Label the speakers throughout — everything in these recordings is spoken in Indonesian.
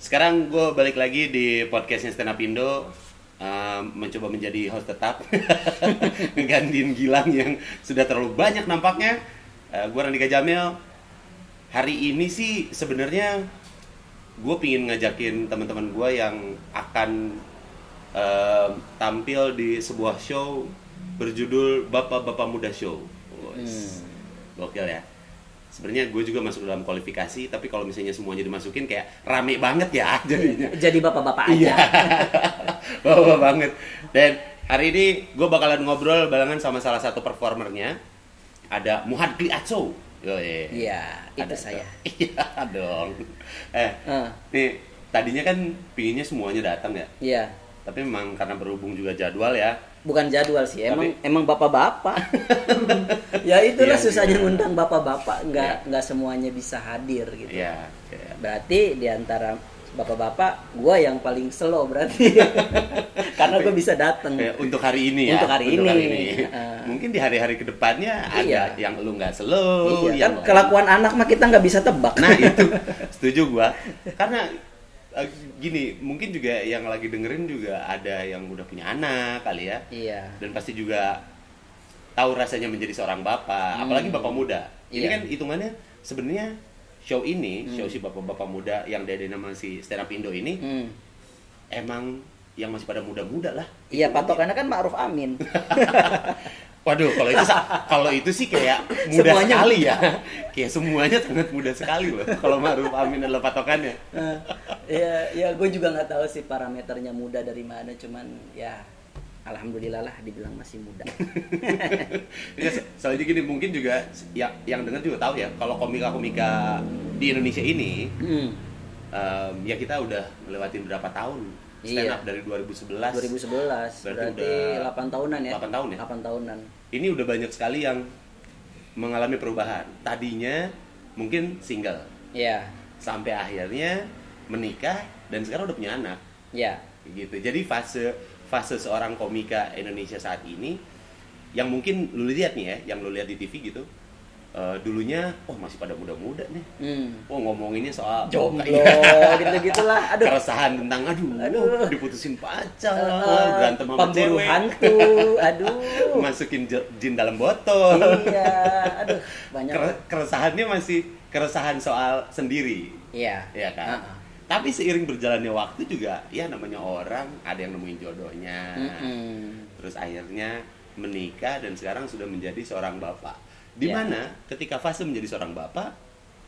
Speaker 1: Sekarang gue balik lagi di podcastnya Stand Up Indo. Uh, Mencoba menjadi host tetap. Ngegantiin Gilang yang sudah terlalu banyak nampaknya. Uh, Gue Randika Jamil. Hari ini sih sebenarnya gue pingin ngajakin teman-teman gue yang akan uh, tampil di sebuah show berjudul Bapak-Bapak Muda Show. Wes, Gokil ya. Sebenarnya gue juga masuk dalam kualifikasi, tapi kalau misalnya semuanya dimasukin kayak rame banget ya jadinya.
Speaker 2: Jadi bapak-bapak aja.
Speaker 1: Iya, bapak banget. Dan hari ini gue bakalan ngobrol barengan sama salah satu performernya. Ada Muhad Aco. Yoi.
Speaker 2: Iya, itu
Speaker 1: Ada
Speaker 2: saya.
Speaker 1: Iya dong. Eh,
Speaker 2: Eh,
Speaker 1: nih tadinya kan pinginnya semuanya datang ya.
Speaker 2: Iya.
Speaker 1: Tapi memang karena berhubung juga jadwal ya.
Speaker 2: Bukan jadwal sih, emang
Speaker 1: Tapi-
Speaker 2: emang bapak-bapak. ya itulah
Speaker 1: Iya,
Speaker 2: susahnya
Speaker 1: iya.
Speaker 2: ngundang bapak-bapak, nggak
Speaker 1: Iya.
Speaker 2: nggak semuanya bisa hadir gitu.
Speaker 1: Iya. iya.
Speaker 2: Berarti di antara bapak-bapak, gua yang paling slow berarti. Karena gue bisa datang.
Speaker 1: Eh, untuk hari ini ya.
Speaker 2: Untuk hari ini. Heeh.
Speaker 1: Mungkin di hari-hari ke depannya
Speaker 2: Iya.
Speaker 1: ada yang lu nggak slow.
Speaker 2: Iya, kan
Speaker 1: yang
Speaker 2: kelakuan anak mah kita nggak bisa tebak.
Speaker 1: Nah itu setuju gua. Karena gini, mungkin juga yang lagi dengerin juga ada yang udah punya anak kali ya.
Speaker 2: iya.
Speaker 1: Dan pasti juga tahu rasanya menjadi seorang bapak,
Speaker 2: Hmm.
Speaker 1: apalagi bapak muda. Ini
Speaker 2: Iya.
Speaker 1: kan hitungannya sebenarnya show ini,
Speaker 2: Hmm.
Speaker 1: show si bapak-bapak muda yang dari nama si Stand Up Indo ini
Speaker 2: Hmm.
Speaker 1: emang yang masih pada muda-muda lah.
Speaker 2: Iya, patokannya kan Ma'ruf Amin.
Speaker 1: Waduh, kalau itu kalau itu sih kayak mudah
Speaker 2: Semuanya
Speaker 1: sekali ya. Kayak semuanya sangat mudah sekali loh. Kalau Ma'ruf Amin adalah patokannya.
Speaker 2: Eh, ya ya gue juga nggak tahu sih parameternya muda dari mana cuman ya alhamdulillah lah dibilang masih muda
Speaker 1: Ya, so- soalnya gini mungkin juga yang yang dengar juga tahu ya kalau komika-komika di Indonesia ini
Speaker 2: hmm,
Speaker 1: em, ya kita udah ngelewatin berapa tahun stand
Speaker 2: Iya.
Speaker 1: up dari 2011
Speaker 2: 2011
Speaker 1: Berarti
Speaker 2: berarti,
Speaker 1: udah
Speaker 2: 8 tahunan ya?
Speaker 1: 8 tahun ya?
Speaker 2: 8 tahunan.
Speaker 1: Ini udah banyak sekali yang mengalami perubahan. Tadinya mungkin single.
Speaker 2: Ya
Speaker 1: sampai akhirnya menikah dan sekarang udah punya anak.
Speaker 2: Ya
Speaker 1: gitu. Jadi fase fase seorang komika Indonesia saat ini yang mungkin lu lihat nih ya yang lu lihat di TV gitu eh, dulunya oh masih pada muda-muda nih.
Speaker 2: Hmm.
Speaker 1: oh ngomonginnya soal
Speaker 2: jomblo
Speaker 1: Iya.
Speaker 2: gitu gitulah aduh.
Speaker 1: Keresahan tentang aduh,
Speaker 2: Aduh.
Speaker 1: diputusin pacar
Speaker 2: Eh,
Speaker 1: berantem sama
Speaker 2: pemburu
Speaker 1: cewek.
Speaker 2: hantu aduh.
Speaker 1: Masukin jin dalam botol.
Speaker 2: Iya aduh banyak.
Speaker 1: Kere- keresahannya masih keresahan soal sendiri.
Speaker 2: Iya.
Speaker 1: Ya kan?
Speaker 2: Ah, ah.
Speaker 1: tapi seiring berjalannya waktu juga ya namanya orang ada yang nemuin jodohnya.
Speaker 2: Mm-mm.
Speaker 1: terus akhirnya menikah dan sekarang sudah menjadi seorang bapak di
Speaker 2: Ya.
Speaker 1: mana ketika fase menjadi seorang bapak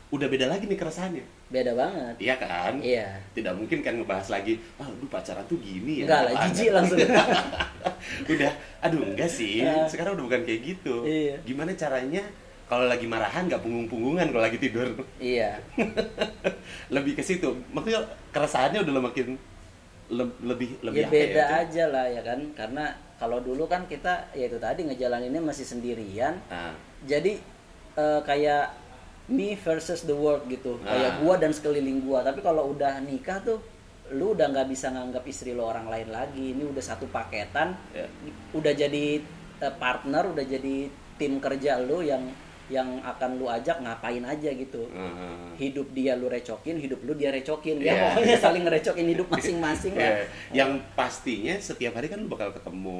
Speaker 1: udah beda lagi nih keresahannya.
Speaker 2: Beda banget.
Speaker 1: Iya kan?
Speaker 2: Iya.
Speaker 1: Tidak mungkin kan ngebahas lagi ah lu pacaran tuh gini ya
Speaker 2: enggak lah
Speaker 1: apaan?"
Speaker 2: jijik langsung.
Speaker 1: Udah aduh enggak sih
Speaker 2: Ah.
Speaker 1: sekarang udah bukan kayak gitu.
Speaker 2: Iya.
Speaker 1: gimana caranya kalau lagi marahan nggak punggung-punggungan kalau lagi tidur?
Speaker 2: Iya.
Speaker 1: Lebih ke situ. Maksudnya keresahannya udah makin le- lebih lebih
Speaker 2: ya
Speaker 1: apa
Speaker 2: beda
Speaker 1: Cuk?
Speaker 2: aja lah ya kan? Karena kalau dulu kan kita ya itu tadi ngejalaninnya masih sendirian.
Speaker 1: Nah,
Speaker 2: jadi eh, kayak me versus the world gitu
Speaker 1: Ah.
Speaker 2: kayak gua dan sekeliling gua tapi kalau udah nikah tuh lu udah nggak bisa nganggap istri lo orang lain lagi ini udah satu paketan
Speaker 1: ya.
Speaker 2: udah jadi eh, partner udah jadi tim kerja lu yang yang akan lu ajak ngapain aja gitu
Speaker 1: Ah.
Speaker 2: hidup dia lu recokin hidup lu dia recokin ya
Speaker 1: Iya.
Speaker 2: pokoknya saling ngerecokin hidup masing-masing lah
Speaker 1: Ya, yang pastinya setiap hari kan lu bakal ketemu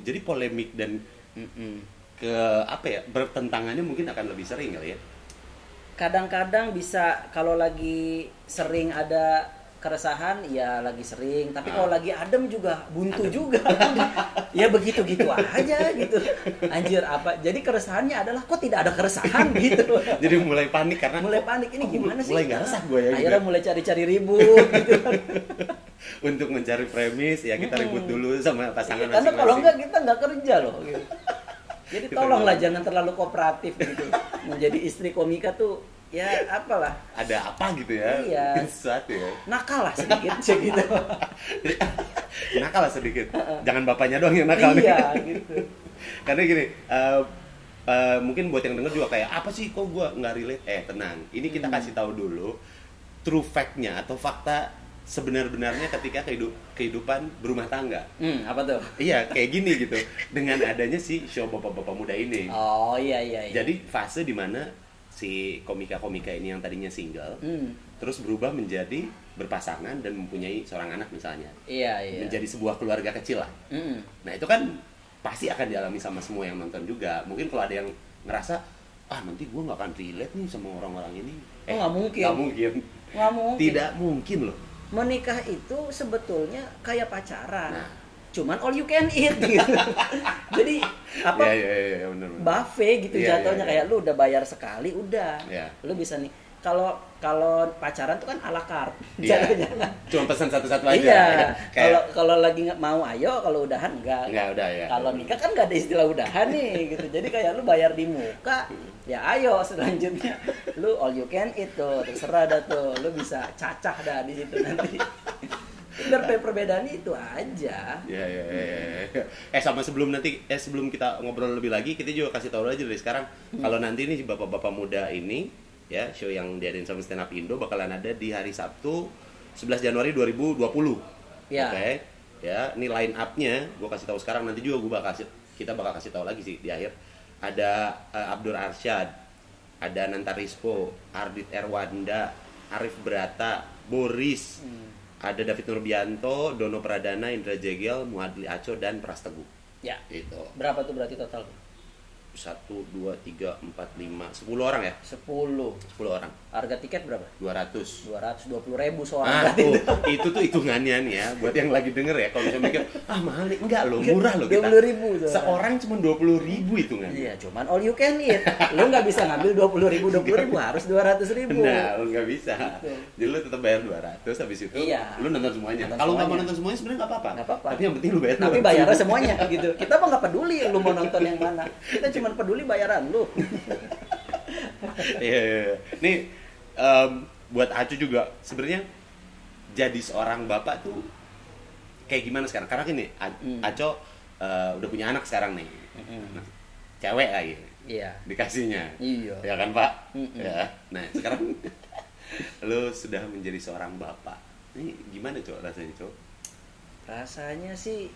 Speaker 1: jadi polemik dan
Speaker 2: Mm-mm.
Speaker 1: Ke apa ya bertentangannya mungkin akan lebih sering kali ya.
Speaker 2: Kadang-kadang bisa kalau lagi sering ada keresahan ya lagi sering. Tapi
Speaker 1: Ah.
Speaker 2: kalau lagi adem juga buntu juga. Ya begitu gitu aja gitu. Anjir apa? Jadi keresahannya adalah kok tidak ada keresahan? Gitu.
Speaker 1: Jadi mulai panik karena
Speaker 2: mulai panik ini
Speaker 1: Oh,
Speaker 2: gimana sih?
Speaker 1: mulai nggak resah gue ya gitu.
Speaker 2: akhirnya mulai cari-cari ribut gitu.
Speaker 1: Untuk mencari premis ya kita ribut dulu sama pasangan
Speaker 2: karena
Speaker 1: masing-masing.
Speaker 2: kalau enggak kita nggak kerja loh gitu. Jadi tolonglah jangan terlalu kooperatif gitu menjadi istri komika tuh ya apalah.
Speaker 1: Ada apa gitu ya?
Speaker 2: Iya.
Speaker 1: sesuatu ya.
Speaker 2: Nakal lah sedikit sih gitu.
Speaker 1: Nakal lah sedikit jangan bapaknya doang yang nakal nih.
Speaker 2: iya gitu.
Speaker 1: Karena gini eh, eh, mungkin buat yang denger juga kayak apa sih kok gua nggak relate? Eh tenang. Ini kita
Speaker 2: Hmm.
Speaker 1: kasih tahu dulu true fact-nya atau fakta sebenar-benarnya ketika kehidu- kehidupan berumah tangga.
Speaker 2: Hmm apa tuh?
Speaker 1: Iya kayak gini gitu. Dengan adanya si show bapak-bapak muda ini.
Speaker 2: Oh iya iya, iya.
Speaker 1: jadi fase di mana si komika-komika ini yang tadinya single
Speaker 2: hmm.
Speaker 1: terus berubah menjadi berpasangan dan mempunyai seorang anak misalnya.
Speaker 2: Iya iya.
Speaker 1: Menjadi sebuah keluarga kecil lah.
Speaker 2: Mm-mm.
Speaker 1: nah itu kan pasti akan dialami sama semua yang nonton juga. Mungkin kalau ada yang ngerasa ah nanti gue nggak akan relate nih sama orang-orang ini.
Speaker 2: Oh, nggak mungkin.
Speaker 1: nggak mungkin.
Speaker 2: Nggak mungkin.
Speaker 1: Tidak mungkin loh
Speaker 2: menikah itu sebetulnya kayak pacaran.
Speaker 1: Nah.
Speaker 2: cuman all you can eat gitu. Jadi apa?
Speaker 1: Ya ya ya, ya benar benar
Speaker 2: buffet gitu
Speaker 1: Iya,
Speaker 2: jatuhnya
Speaker 1: iya,
Speaker 2: kayak lu udah bayar sekali udah.
Speaker 1: Iya.
Speaker 2: lu bisa nih kalau kalau pacaran tuh kan ala carte.
Speaker 1: Iya.
Speaker 2: kan.
Speaker 1: cuma pesan satu-satu aja
Speaker 2: iya.
Speaker 1: ya.
Speaker 2: kalau
Speaker 1: kayak
Speaker 2: kalau lagi nggak mau ayo. Kalau udahan enggak
Speaker 1: nggak udah ya.
Speaker 2: Kalau nikah kan nggak ada istilah udahan nih gitu. Jadi kayak lu bayar di muka ya ayo selanjutnya. Lu all you can eat tuh terserah dah tuh. Lu bisa cacah dah di situ nanti. Biar per- perbedaannya itu aja.
Speaker 1: Ya, ya, ya, ya, ya. Eh sama sebelum nanti eh sebelum kita ngobrol lebih lagi, kita juga kasih tahu aja dari sekarang. Kalau nanti nih bapak-bapak muda ini ya show yang diadain sama Stand Up Indo bakalan ada di hari Sabtu 11 Januari 2020.
Speaker 2: Ya.
Speaker 1: Oke. Ya, ini line up-nya gue kasih tahu sekarang nanti juga gue bakal kasih kita bakal kasih tahu lagi sih di akhir. Ada eh, Abdur Arsyad, ada Nanta Rispo, Ardit Erwanda, Arif Brata, Boris, ada David Nurbianto, Dono Pradana, Indra Jegel, Muadli Aco, dan Pras Teguh.
Speaker 2: ya
Speaker 1: Itu.
Speaker 2: berapa tuh berarti total
Speaker 1: Satu, dua, tiga, empat, lima, sepuluh orang ya?
Speaker 2: 10
Speaker 1: Sepuluh orang.
Speaker 2: harga tiket berapa
Speaker 1: Dua ratus.
Speaker 2: 220 ribu seorang
Speaker 1: Ah, tuh, itu tuh hitungannya nih ya, buat yang lagi denger ya. Kalau misalnya mikir, ah mahal nih, enggak loh, murah loh kita.
Speaker 2: 20.000 tuh.
Speaker 1: Seorang cuma dua puluh ribu hitungannya.
Speaker 2: Iya, cuman all you can eat. Lu nggak bisa ngambil 20 ribu, 20 ribu, harus 200 ribu.
Speaker 1: Nah, lu nggak bisa.
Speaker 2: Gitu.
Speaker 1: Jadi lu tetap bayar 200 habis itu
Speaker 2: Iya.
Speaker 1: lu nonton semuanya. Kalau nggak mau nonton semuanya sebenarnya nggak apa-apa.
Speaker 2: Nggak apa-apa.
Speaker 1: Tapi yang penting lu bayar.
Speaker 2: Tapi
Speaker 1: 200
Speaker 2: bayarnya
Speaker 1: ribu.
Speaker 2: semuanya gitu. Kita mah nggak peduli lu mau nonton yang mana. Kita cuma peduli bayaran lu.
Speaker 1: Iya, iya, iya. Nih em, buat Acu juga sebenarnya jadi seorang bapak tuh kayak gimana sekarang? Karena gini, A-
Speaker 2: Hmm.
Speaker 1: Aco eh, udah punya anak sekarang nih.
Speaker 2: Mm-mm.
Speaker 1: Nah, cewek lagi
Speaker 2: Iya.
Speaker 1: dikasihnya.
Speaker 2: Iya.
Speaker 1: Ya kan, Pak?
Speaker 2: Mm-mm.
Speaker 1: Ya. Nah, sekarang lu sudah menjadi seorang bapak. Ini gimana, Cok, rasanya, Cok?
Speaker 2: Rasanya sih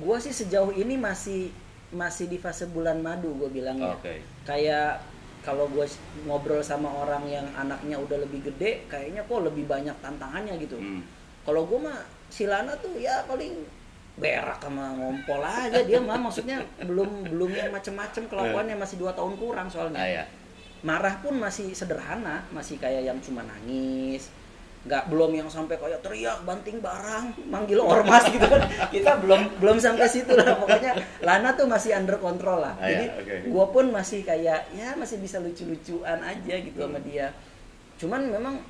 Speaker 2: gua sih sejauh ini masih masih di fase bulan madu gue bilangnya.
Speaker 1: Oke.
Speaker 2: Kayak kalau gue ngobrol sama orang yang anaknya udah lebih gede, kayaknya kok lebih banyak tantangannya gitu.
Speaker 1: Hmm.
Speaker 2: Kalau gue mah si Lana tuh ya paling berak sama ngompol aja dia mah maksudnya belum belum yang macem-macem kelakuannya masih dua tahun kurang soalnya
Speaker 1: Ah, ya.
Speaker 2: marah pun masih sederhana masih kayak yang cuma nangis nggak belum yang sampai kayak teriak banting barang manggil ormas gitu kan. Kita belum belum sampai situ lah. Pokoknya Lana tuh masih under control lah.
Speaker 1: Ah, ya,
Speaker 2: jadi gue pun masih kayak ya masih bisa lucu-lucuan aja gitu sama dia. Cuman memang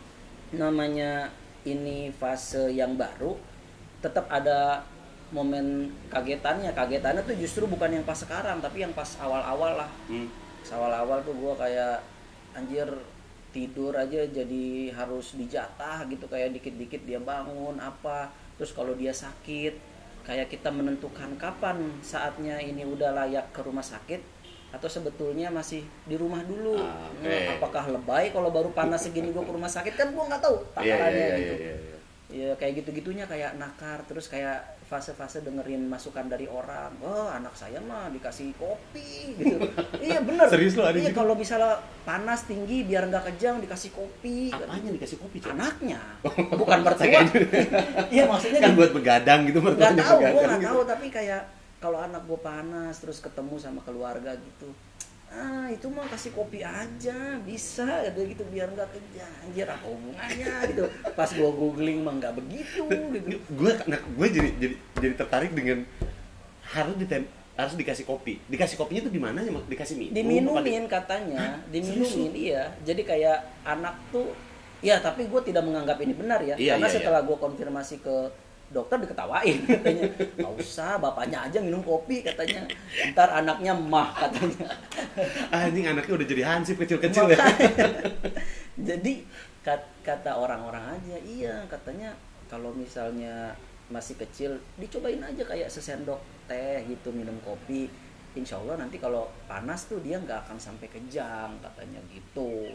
Speaker 2: namanya ini fase yang baru tetap ada momen kagetannya. Kagetannya tuh justru bukan yang pas sekarang tapi yang pas awal-awal lah.
Speaker 1: Hmm.
Speaker 2: Awal-awal tuh gue kayak anjir tidur aja jadi harus dijatah gitu kayak dikit-dikit dia bangun apa terus kalau dia sakit kayak kita menentukan kapan saatnya ini udah layak ke rumah sakit atau sebetulnya masih di rumah dulu
Speaker 1: oke.
Speaker 2: Nah, apakah lebay kalau baru panas segini gue ke rumah sakit kan gue nggak tahu
Speaker 1: Iya, iya,
Speaker 2: takarannya
Speaker 1: iya,
Speaker 2: gitu
Speaker 1: iya, iya.
Speaker 2: ya kayak gitu-gitunya kayak nakar terus kayak fase-fase dengerin masukan dari orang oh anak saya mah dikasih kopi gitu. Iya bener.
Speaker 1: Serius lo ada
Speaker 2: iya
Speaker 1: gitu?
Speaker 2: kalau misalnya panas tinggi biar nggak kejang dikasih kopi.
Speaker 1: Apanya dikasih kopi, Cok?
Speaker 2: anaknya. Bukan mertua.
Speaker 1: Saya
Speaker 2: iya maksudnya
Speaker 1: kan buat begadang gitu
Speaker 2: nggak tahu gue nggak
Speaker 1: gitu.
Speaker 2: tahu tapi kayak kalau anak gue panas terus ketemu sama keluarga gitu ah itu mah kasih kopi aja bisa ada gitu biar nggak kejang anjir apa hubungannya gitu. Pas gue googling mah nggak begitu gitu.
Speaker 1: gue nah, gue jadi jadi jadi tertarik dengan harus ditem harus dikasih kopi. Dikasih kopinya tuh di mana ya dikasih minum apa di-
Speaker 2: diminumin katanya. Diminumin iya. Jadi kayak anak tuh ya tapi gue tidak menganggap ini benar ya.
Speaker 1: Iya,
Speaker 2: karena
Speaker 1: iya,
Speaker 2: setelah gue konfirmasi ke dokter diketawain katanya. Nggak usah bapaknya aja minum kopi katanya. Ntar anaknya mah katanya.
Speaker 1: Ah ini anaknya udah jadi hansip kecil-kecil ya.
Speaker 2: Jadi kat- kata orang-orang aja iya katanya kalau misalnya masih kecil dicobain aja kayak sesendok teh gitu minum kopi. Insya Allah nanti kalau panas tuh dia nggak akan sampai kejang katanya gitu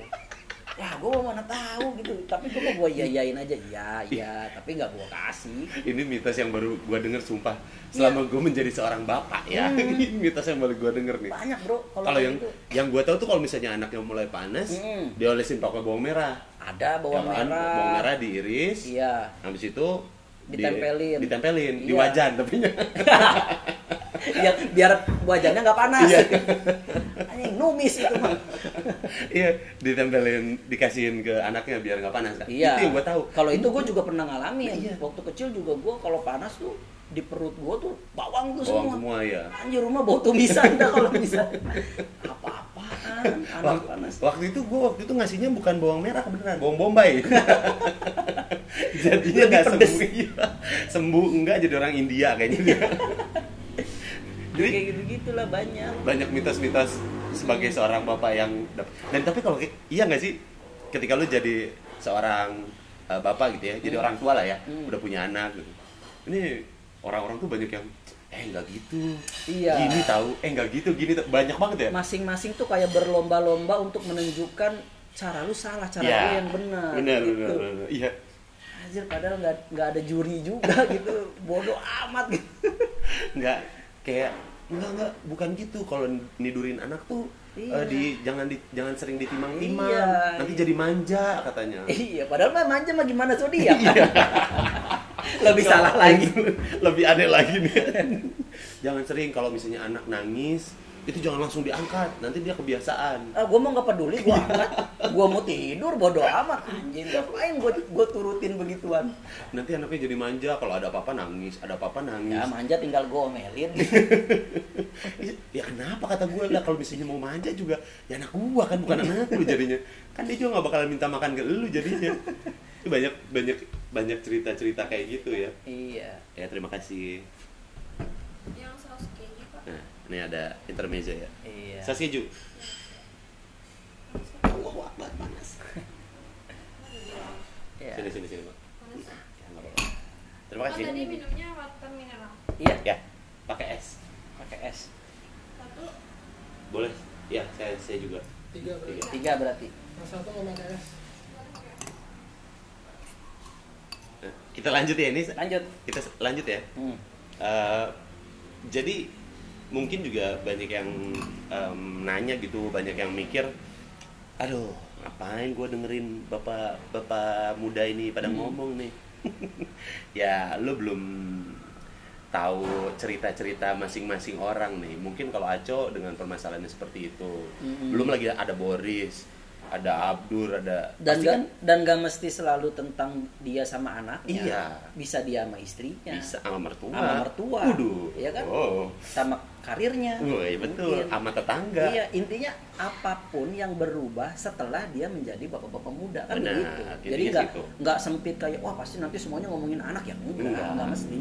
Speaker 2: ya gue mana tahu gitu tapi gue mau gue yayain aja iya iya tapi nggak gue kasih
Speaker 1: ini mitos yang baru gue denger sumpah selama gue menjadi seorang bapak ya
Speaker 2: Hmm.
Speaker 1: ini mitos yang baru gue denger nih
Speaker 2: banyak bro
Speaker 1: kalau yang
Speaker 2: gitu.
Speaker 1: yang gue tahu tuh kalau misalnya anaknya mulai panas
Speaker 2: Hmm.
Speaker 1: diolesin pakai bawang merah
Speaker 2: ada bawang
Speaker 1: Ya
Speaker 2: merah
Speaker 1: Bawang merah diiris.
Speaker 2: iya
Speaker 1: Habis itu di-
Speaker 2: Ditempelin.
Speaker 1: ditempelin di
Speaker 2: Iya.
Speaker 1: wajan tapi
Speaker 2: ya biar wajahnya nggak panas
Speaker 1: Iya.
Speaker 2: anjing numis itu mah.
Speaker 1: Iya ditempelin dikasihin ke anaknya biar nggak panas. Kan
Speaker 2: iya.
Speaker 1: Itu yang gue tahu.
Speaker 2: Kalau itu gue juga pernah ngalamin.
Speaker 1: Iya.
Speaker 2: waktu kecil juga gue kalau panas tuh di perut gue tuh bawang tuh
Speaker 1: bawang
Speaker 2: semua.
Speaker 1: semua ya
Speaker 2: anjir rumah bau tumisan dah kalau bisa. Apa-apaan anak
Speaker 1: Waktu,
Speaker 2: panas.
Speaker 1: waktu itu gue waktu itu ngasihnya bukan bawang merah beneran bawang bombay. Jadinya nggak sembuh. iya. sembuh enggak jadi orang India kayaknya dia. Jadi
Speaker 2: kayak gitu gitulah banyak.
Speaker 1: Banyak mitos-mitos sebagai seorang bapak yang dan tapi kalau iya nggak sih ketika lu jadi seorang uh, bapak gitu ya jadi orang tua lah ya
Speaker 2: Hmm.
Speaker 1: udah punya anak gitu ini orang-orang tuh banyak yang eh nggak gitu
Speaker 2: Iya.
Speaker 1: gini tahu eh nggak gitu gini tahu. banyak banget ya
Speaker 2: masing-masing tuh kayak berlomba-lomba untuk menunjukkan cara lu salah cara
Speaker 1: Iya.
Speaker 2: lu yang benar
Speaker 1: benar
Speaker 2: gitu.
Speaker 1: benar benar. iya
Speaker 2: Anjir padahal nggak nggak ada juri juga gitu bodoh amat gitu
Speaker 1: nggak kayak nggak nggak bukan gitu. Kalau nidurin anak tuh
Speaker 2: Iya.
Speaker 1: eh, di jangan di jangan sering ditimang-timang.
Speaker 2: Iya,
Speaker 1: nanti
Speaker 2: iya.
Speaker 1: jadi manja katanya.
Speaker 2: Iya padahal mah manja mah gimana zodiak lebih salah lagi.
Speaker 1: Lebih aneh lagi nih. Jangan sering kalau misalnya anak nangis itu jangan langsung diangkat nanti dia kebiasaan.
Speaker 2: Ah gue mau nggak peduli gue angkat. Gue mau tidur bodoh amat anjing. Ngapain gue gue turutin begituan?
Speaker 1: Nanti anaknya jadi manja kalau ada apa-apa nangis ada apa-apa nangis.
Speaker 2: Ya manja tinggal gue omelin.
Speaker 1: Ya kenapa kata gue lah kalau misalnya mau manja juga ya anak gua kan bukan anak lu jadinya. Kan dia juga nggak bakal minta makan ke lu jadinya. Itu banyak banyak banyak cerita cerita kayak gitu ya.
Speaker 2: Iya.
Speaker 1: Ya terima kasih.
Speaker 3: Yang
Speaker 1: ini ada intermezzo ya?
Speaker 2: Iya.
Speaker 1: Keju wah wah wah, panas.
Speaker 2: Iya.
Speaker 1: Sini sini sini pak.
Speaker 3: Panas
Speaker 1: Ya, apa-apa. terima
Speaker 3: oh
Speaker 1: kasih.
Speaker 3: tadi minumnya water mineral.
Speaker 2: Iya.
Speaker 1: Ya pakai es.
Speaker 2: Pakai es.
Speaker 3: Satu.
Speaker 1: Boleh? Ya saya saya juga.
Speaker 4: Tiga berarti.
Speaker 1: Tiga.
Speaker 2: tiga berarti.
Speaker 4: Satu mau pakai es.
Speaker 1: Kita lanjut ya ini.
Speaker 2: Lanjut.
Speaker 1: Kita lanjut ya.
Speaker 2: Hmm.
Speaker 1: Eh, jadi mungkin juga banyak yang em, nanya gitu, banyak yang mikir, aduh ngapain gue dengerin bapak bapak muda ini pada
Speaker 2: Hmm.
Speaker 1: ngomong nih. ya lu belum tahu cerita-cerita masing-masing orang nih. Mungkin kalau Aco dengan permasalahannya seperti itu,
Speaker 2: Mm-mm.
Speaker 1: belum lagi ada Boris, ada Abdur, ada
Speaker 2: dan
Speaker 1: pasti
Speaker 2: gak,
Speaker 1: kan
Speaker 2: dan gak mesti selalu tentang dia sama anaknya
Speaker 1: Iya.
Speaker 2: bisa dia sama istrinya
Speaker 1: bisa sama mertua.
Speaker 2: sama mertua
Speaker 1: Waduh.
Speaker 2: iya kan
Speaker 1: Oh.
Speaker 2: sama karirnya
Speaker 1: iya betul,
Speaker 2: Mungkin.
Speaker 1: sama tetangga.
Speaker 2: iya intinya apa pun yang berubah setelah dia menjadi bapak-bapak muda kan
Speaker 1: Benar,
Speaker 2: begitu jadi nggak nggak sempit kayak wah pasti nanti semuanya ngomongin anak ya enggak
Speaker 1: Enggak.
Speaker 2: nggak mesti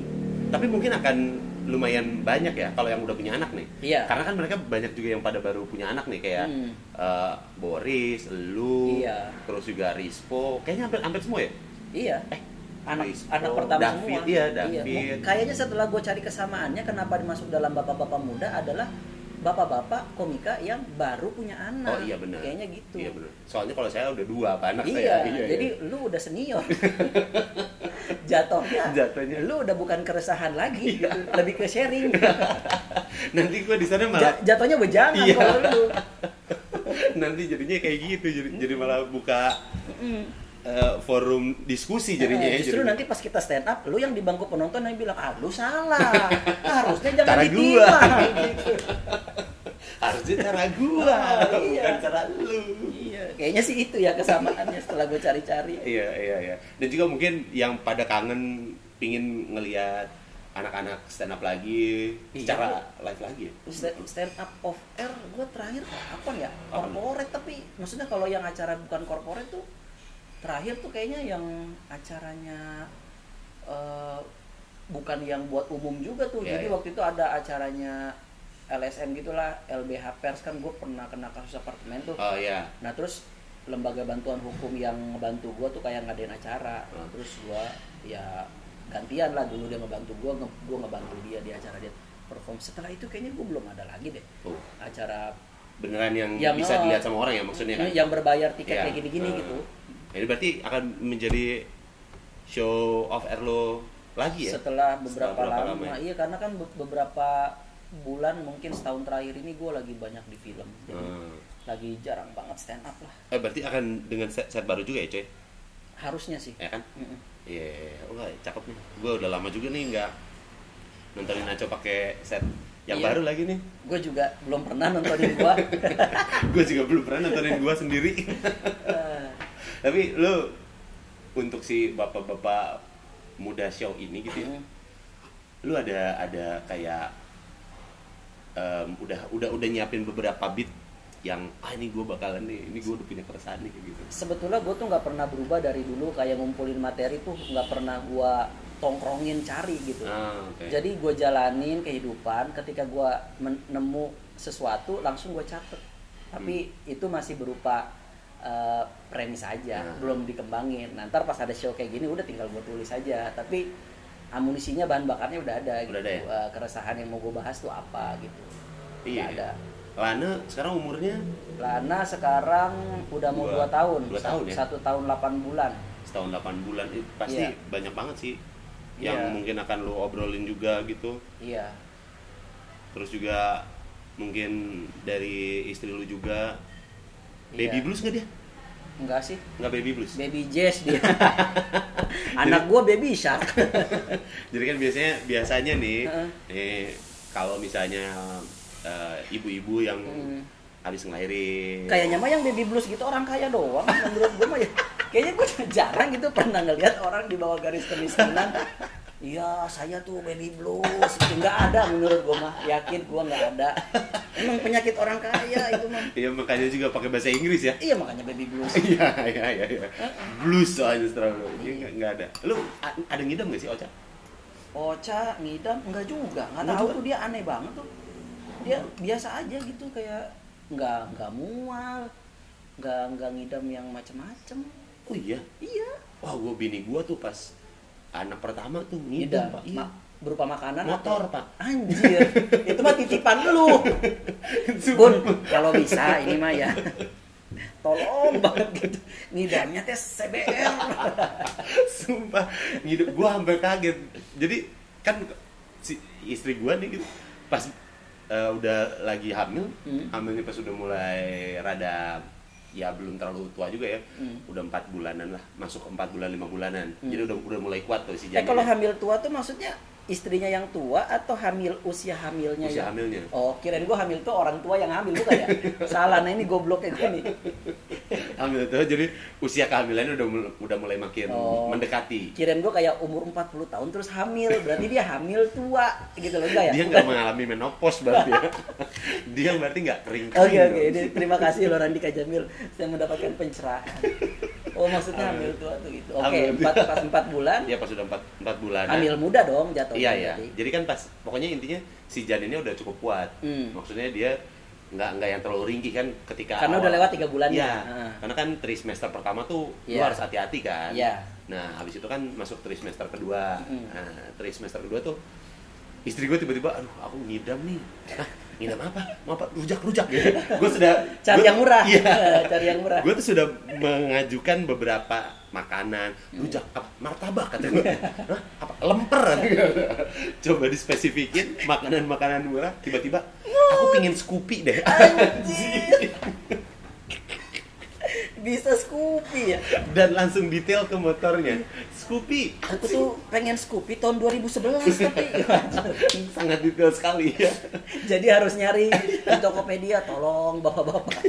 Speaker 1: Tapi mungkin akan lumayan banyak ya kalau yang udah punya anak nih.
Speaker 2: Iya.
Speaker 1: Karena kan mereka banyak juga yang pada baru punya anak nih kayak
Speaker 2: Hmm.
Speaker 1: eh, Boris, lu,
Speaker 2: Iya.
Speaker 1: terus juga Rispo. Kayaknya hampir hampir semua ya.
Speaker 2: iya
Speaker 1: Eh,
Speaker 2: anak
Speaker 1: Rispo,
Speaker 2: anak pertama
Speaker 1: David,
Speaker 2: semua
Speaker 1: iya, David.
Speaker 2: Mau- kayaknya setelah gue cari kesamaannya kenapa dimasuk dalam bapak-bapak muda adalah bapak-bapak komika yang baru punya anak
Speaker 1: Oh iya benar.
Speaker 2: kayaknya gitu
Speaker 1: Iya benar. Soalnya kalau saya udah dua apa anak
Speaker 2: iya,
Speaker 1: saya.
Speaker 2: jadi lu udah senior jatuhnya
Speaker 1: Jatuhnya.
Speaker 2: lu udah bukan keresahan lagi
Speaker 1: Iya.
Speaker 2: gitu. lebih ke sharing
Speaker 1: nanti gua di sana
Speaker 2: Ja-
Speaker 1: malah
Speaker 2: jatuhnya bejangan
Speaker 1: Iya.
Speaker 2: kalau lu
Speaker 1: nanti jadinya kayak gitu jadi jadi malah buka
Speaker 2: Mm.
Speaker 1: Eh, forum diskusi jadinya
Speaker 2: Nah,
Speaker 1: ya.
Speaker 2: justru
Speaker 1: Jadi-
Speaker 2: nanti pas kita stand up lu yang di bangku penonton yang bilang ah lu salah harusnya jangan
Speaker 1: Cara gua.
Speaker 2: gitu.
Speaker 1: harusnya cara gua
Speaker 2: Oh, iya.
Speaker 1: bukan cara lu.
Speaker 2: iya kayaknya sih itu ya kesamaannya setelah gue cari-cari
Speaker 1: Iya iya iya. Dan juga mungkin yang pada kangen pingin ngelihat anak-anak stand up lagi
Speaker 2: Iya.
Speaker 1: secara live lagi ya.
Speaker 2: stand, stand up of air gue terakhir kapan ya
Speaker 1: Kapan?
Speaker 2: corporate tapi maksudnya kalau yang acara bukan corporate tuh terakhir tuh kayaknya yang acaranya eh, bukan yang buat umum juga tuh
Speaker 1: Iya,
Speaker 2: jadi
Speaker 1: iya.
Speaker 2: waktu itu ada acaranya LSM gitulah LBH Pers kan gue pernah kena kasus apartemen tuh
Speaker 1: Oh iya.
Speaker 2: nah terus lembaga bantuan hukum yang ngebantu gue tuh kayak ngadain acara
Speaker 1: Hmm.
Speaker 2: terus gue ya gantian lah dulu dia ngebantu gue nge gue ngebantu dia di acara dia perform setelah itu kayaknya gue belum ada lagi deh
Speaker 1: Oh,
Speaker 2: acara
Speaker 1: beneran yang,
Speaker 2: Yang,
Speaker 1: bisa dilihat sama orang ya maksudnya kan.
Speaker 2: yang berbayar tiket
Speaker 1: Iya.
Speaker 2: kayak gini-gini
Speaker 1: Hmm.
Speaker 2: gitu
Speaker 1: Jadi berarti akan menjadi show of air lo lagi ya?
Speaker 2: setelah beberapa
Speaker 1: berapa
Speaker 2: lama,
Speaker 1: lama ya?
Speaker 2: iya karena kan be- beberapa bulan mungkin setahun terakhir ini gue lagi banyak di film jadi
Speaker 1: Hmm.
Speaker 2: lagi jarang banget stand up lah
Speaker 1: Eh berarti akan dengan set, set baru juga ya coy?
Speaker 2: harusnya sih
Speaker 1: Ya kan? Iya, oh enggak, cakep nih. Gue udah lama juga nih nggak nontonin Aco pakai set yang
Speaker 2: Iya.
Speaker 1: baru lagi nih.
Speaker 2: gue juga belum pernah nontonin gua
Speaker 1: gue juga belum pernah nontonin gue sendiri. Tapi lu untuk si bapak-bapak muda show ini gitu ya,
Speaker 2: mm.
Speaker 1: lu ada ada kayak em, udah udah udah nyiapin beberapa beat yang ah ini gue bakalan nih, ini gue udah punya keresahan nih gitu.
Speaker 2: sebetulnya gue tuh nggak pernah berubah dari dulu kayak ngumpulin materi tuh nggak pernah gua tongkrongin cari gitu
Speaker 1: Ah, oke.
Speaker 2: jadi gue jalanin kehidupan ketika gue nemu sesuatu langsung gue catet tapi itu masih berupa eh, premis aja
Speaker 1: Hmm.
Speaker 2: belum dikembangin nah, ntar pas ada show kayak gini udah tinggal gue tulis aja tapi amunisinya bahan bakarnya udah ada
Speaker 1: Udah
Speaker 2: gitu
Speaker 1: ada ya?
Speaker 2: Eh, keresahan yang mau gue bahas tuh apa gitu
Speaker 1: Iya.
Speaker 2: Nggak ada
Speaker 1: Lana sekarang umurnya
Speaker 2: Lana sekarang udah mau
Speaker 1: Dua-
Speaker 2: dua tahun
Speaker 1: dua tahun ya?
Speaker 2: satu tahun 8 bulan
Speaker 1: setahun 8 bulan itu pasti
Speaker 2: Iya.
Speaker 1: banyak banget sih yang
Speaker 2: Iya.
Speaker 1: mungkin akan lu obrolin juga gitu
Speaker 2: iya
Speaker 1: terus juga mungkin dari istri lu juga baby
Speaker 2: Iya.
Speaker 1: blues nggak dia?
Speaker 2: Enggak sih.
Speaker 1: Nggak baby blues?
Speaker 2: Baby jazz dia. Anak gue baby shark.
Speaker 1: Jadi kan biasanya biasanya nih
Speaker 2: Heeh.
Speaker 1: nih kalau misalnya eh, ibu-ibu yang
Speaker 2: Hmm.
Speaker 1: habis ngelahirin.
Speaker 2: Kayaknya mah yang baby blues gitu orang kaya doang menurut gue mah ya. Kayaknya gue jarang gitu pernah ngeliat orang di bawah garis kemiskinan iya saya tuh baby blues. Itu nggak ada menurut gue mah. Yakin gue nggak ada. Emang penyakit orang kaya itu mah.
Speaker 1: Iya makanya juga pakai bahasa Inggris ya.
Speaker 2: Iya makanya baby blues.
Speaker 1: Iya iya iya iya. blues soalnya terlalu Ini nggak- nggak ada. Lu ada ngidam nggak sih Ocha?
Speaker 2: Ocha ngidam? Enggak juga. Nggak
Speaker 1: Enggak
Speaker 2: tahu tuh dia aneh banget tuh. Dia biasa aja gitu kayak nggak nggak mual. Nggak nggak ngidam yang macem-macem.
Speaker 1: Oh iya?
Speaker 2: Iya.
Speaker 1: Wah gua bini gua tuh pas anak pertama tuh ngidam
Speaker 2: ngidam
Speaker 1: pak iya
Speaker 2: Ma- berupa makanan
Speaker 1: Motor,
Speaker 2: atau-
Speaker 1: Pak.
Speaker 2: anjir itu mah titipan lu bun kalau bisa ini mah ya tolong banget gitu ngidamnya teh CBR
Speaker 1: Sumpah, ngidam gua hampir kaget. Jadi kan si istri gua nih gitu pas eh, udah lagi hamil,
Speaker 2: Hmm.
Speaker 1: hamilnya pas udah mulai rada ya belum terlalu tua juga ya,
Speaker 2: Hmm.
Speaker 1: udah empat bulanan lah, masuk empat bulan lima bulanan.
Speaker 2: Hmm.
Speaker 1: Jadi udah udah mulai kuat tuh si
Speaker 2: eh
Speaker 1: janinnya.
Speaker 2: kalau hamil tua tuh maksudnya istrinya yang tua atau hamil usia hamilnya
Speaker 1: usia
Speaker 2: yang-
Speaker 1: hamilnya.
Speaker 2: Oh, kirain gua hamil tuh orang tua yang hamil bukan ya? Salah, nah ini gobloknya gue nih.
Speaker 1: Hamil tuh jadi usia kehamilannya udah udah mulai makin
Speaker 2: Oh.
Speaker 1: mendekati.
Speaker 2: Kirain gua kayak umur 40 tahun terus hamil, berarti dia hamil tua gitu loh enggak ya?
Speaker 1: Dia nggak mengalami menopause berarti ya. Dia berarti nggak kering.
Speaker 2: Oke oke, ini terima kasih loh Randi Kajamil saya mendapatkan pencerahan. Oh maksudnya hamil tua tuh gitu. Oke,
Speaker 1: Hamil.
Speaker 2: empat pas empat bulan,
Speaker 1: Dia pas udah empat empat bulan.
Speaker 2: hamil muda dong jatuhnya.
Speaker 1: Iya iya. Jadi kan pas pokoknya intinya si janinnya udah cukup kuat.
Speaker 2: Hmm.
Speaker 1: Maksudnya dia nggak nggak yang terlalu ringkih kan ketika
Speaker 2: Karena
Speaker 1: awal.
Speaker 2: udah lewat tiga bulannya.
Speaker 1: Iya.
Speaker 2: Heeh.
Speaker 1: Karena kan trimester pertama tuh lu
Speaker 2: Iya.
Speaker 1: harus hati-hati kan.
Speaker 2: Iya.
Speaker 1: Nah habis itu kan masuk trimester kedua.
Speaker 2: Hmm.
Speaker 1: Nah trimester kedua tuh istri gue tiba-tiba aduh aku ngidam nih. Hah, ngidam apa? Mau apa? Rujak-rujak gitu. gue sudah
Speaker 2: Cari
Speaker 1: gua-
Speaker 2: yang murah.
Speaker 1: Iya.
Speaker 2: Cari yang murah.
Speaker 1: Gue tuh sudah mengajukan beberapa makanan, rujak, apa, martabak kata gue. Hah? Apa? Lemper. Coba dispesifikin makanan-makanan murah, tiba-tiba aku pingin Scoopy deh.
Speaker 2: Anjir. Bisa Scoopy ya.
Speaker 1: Dan langsung detail ke motornya. Scoopy.
Speaker 2: Aku tuh pengen Scoopy tahun 2011 tapi
Speaker 1: sangat detail sekali ya.
Speaker 2: jadi harus nyari di Tokopedia tolong bapak-bapak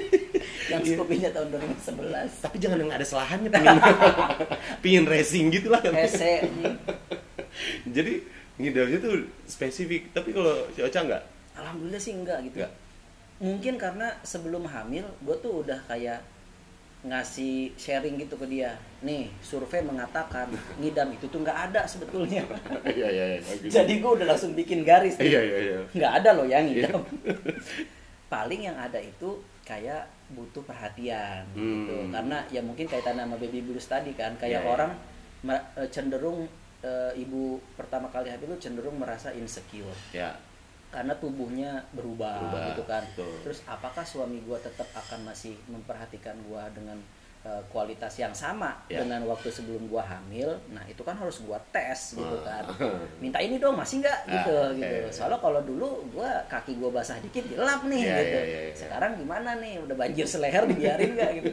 Speaker 2: yang
Speaker 1: Iya.
Speaker 2: Tahun 2011.
Speaker 1: Tapi jangan yang ada selahannya pingin, pingin racing gitu lah.
Speaker 2: Hese.
Speaker 1: Jadi ngidamnya tuh spesifik. Tapi kalau si Ocha enggak?
Speaker 2: Alhamdulillah sih enggak gitu.
Speaker 1: Enggak.
Speaker 2: Mungkin karena sebelum hamil gue tuh udah kayak ngasih sharing gitu ke dia. Nih, survei mengatakan ngidam itu tuh nggak ada sebetulnya.
Speaker 1: Iya iya iya.
Speaker 2: Jadi gue udah langsung bikin garis.
Speaker 1: Iya iya iya.
Speaker 2: nggak ada loh yang ngidam. Paling yang ada itu kayak butuh perhatian gitu.
Speaker 1: Hmm.
Speaker 2: Karena ya mungkin kaitan sama baby blues tadi kan, kayak
Speaker 1: Iya, iya.
Speaker 2: orang ma- eh, cenderung eh, ibu pertama kali hamil itu cenderung merasa insecure
Speaker 1: Ya.
Speaker 2: karena tubuhnya berubah,
Speaker 1: Berubah,
Speaker 2: gitu kan.
Speaker 1: betul.
Speaker 2: Terus apakah suami gua tetap akan masih memperhatikan gua dengan kualitas yang sama
Speaker 1: Ya.
Speaker 2: dengan waktu sebelum gua hamil nah itu kan harus gua tes gitu kan. Minta ini dong masih nggak? Gitu
Speaker 1: Ah,
Speaker 2: gitu
Speaker 1: oke.
Speaker 2: soalnya kalau dulu gua kaki gua basah dikit gelap nih
Speaker 1: Ya,
Speaker 2: gitu.
Speaker 1: ya, ya, ya.
Speaker 2: sekarang gimana nih? Udah banjir seleher dibiarin nggak gitu.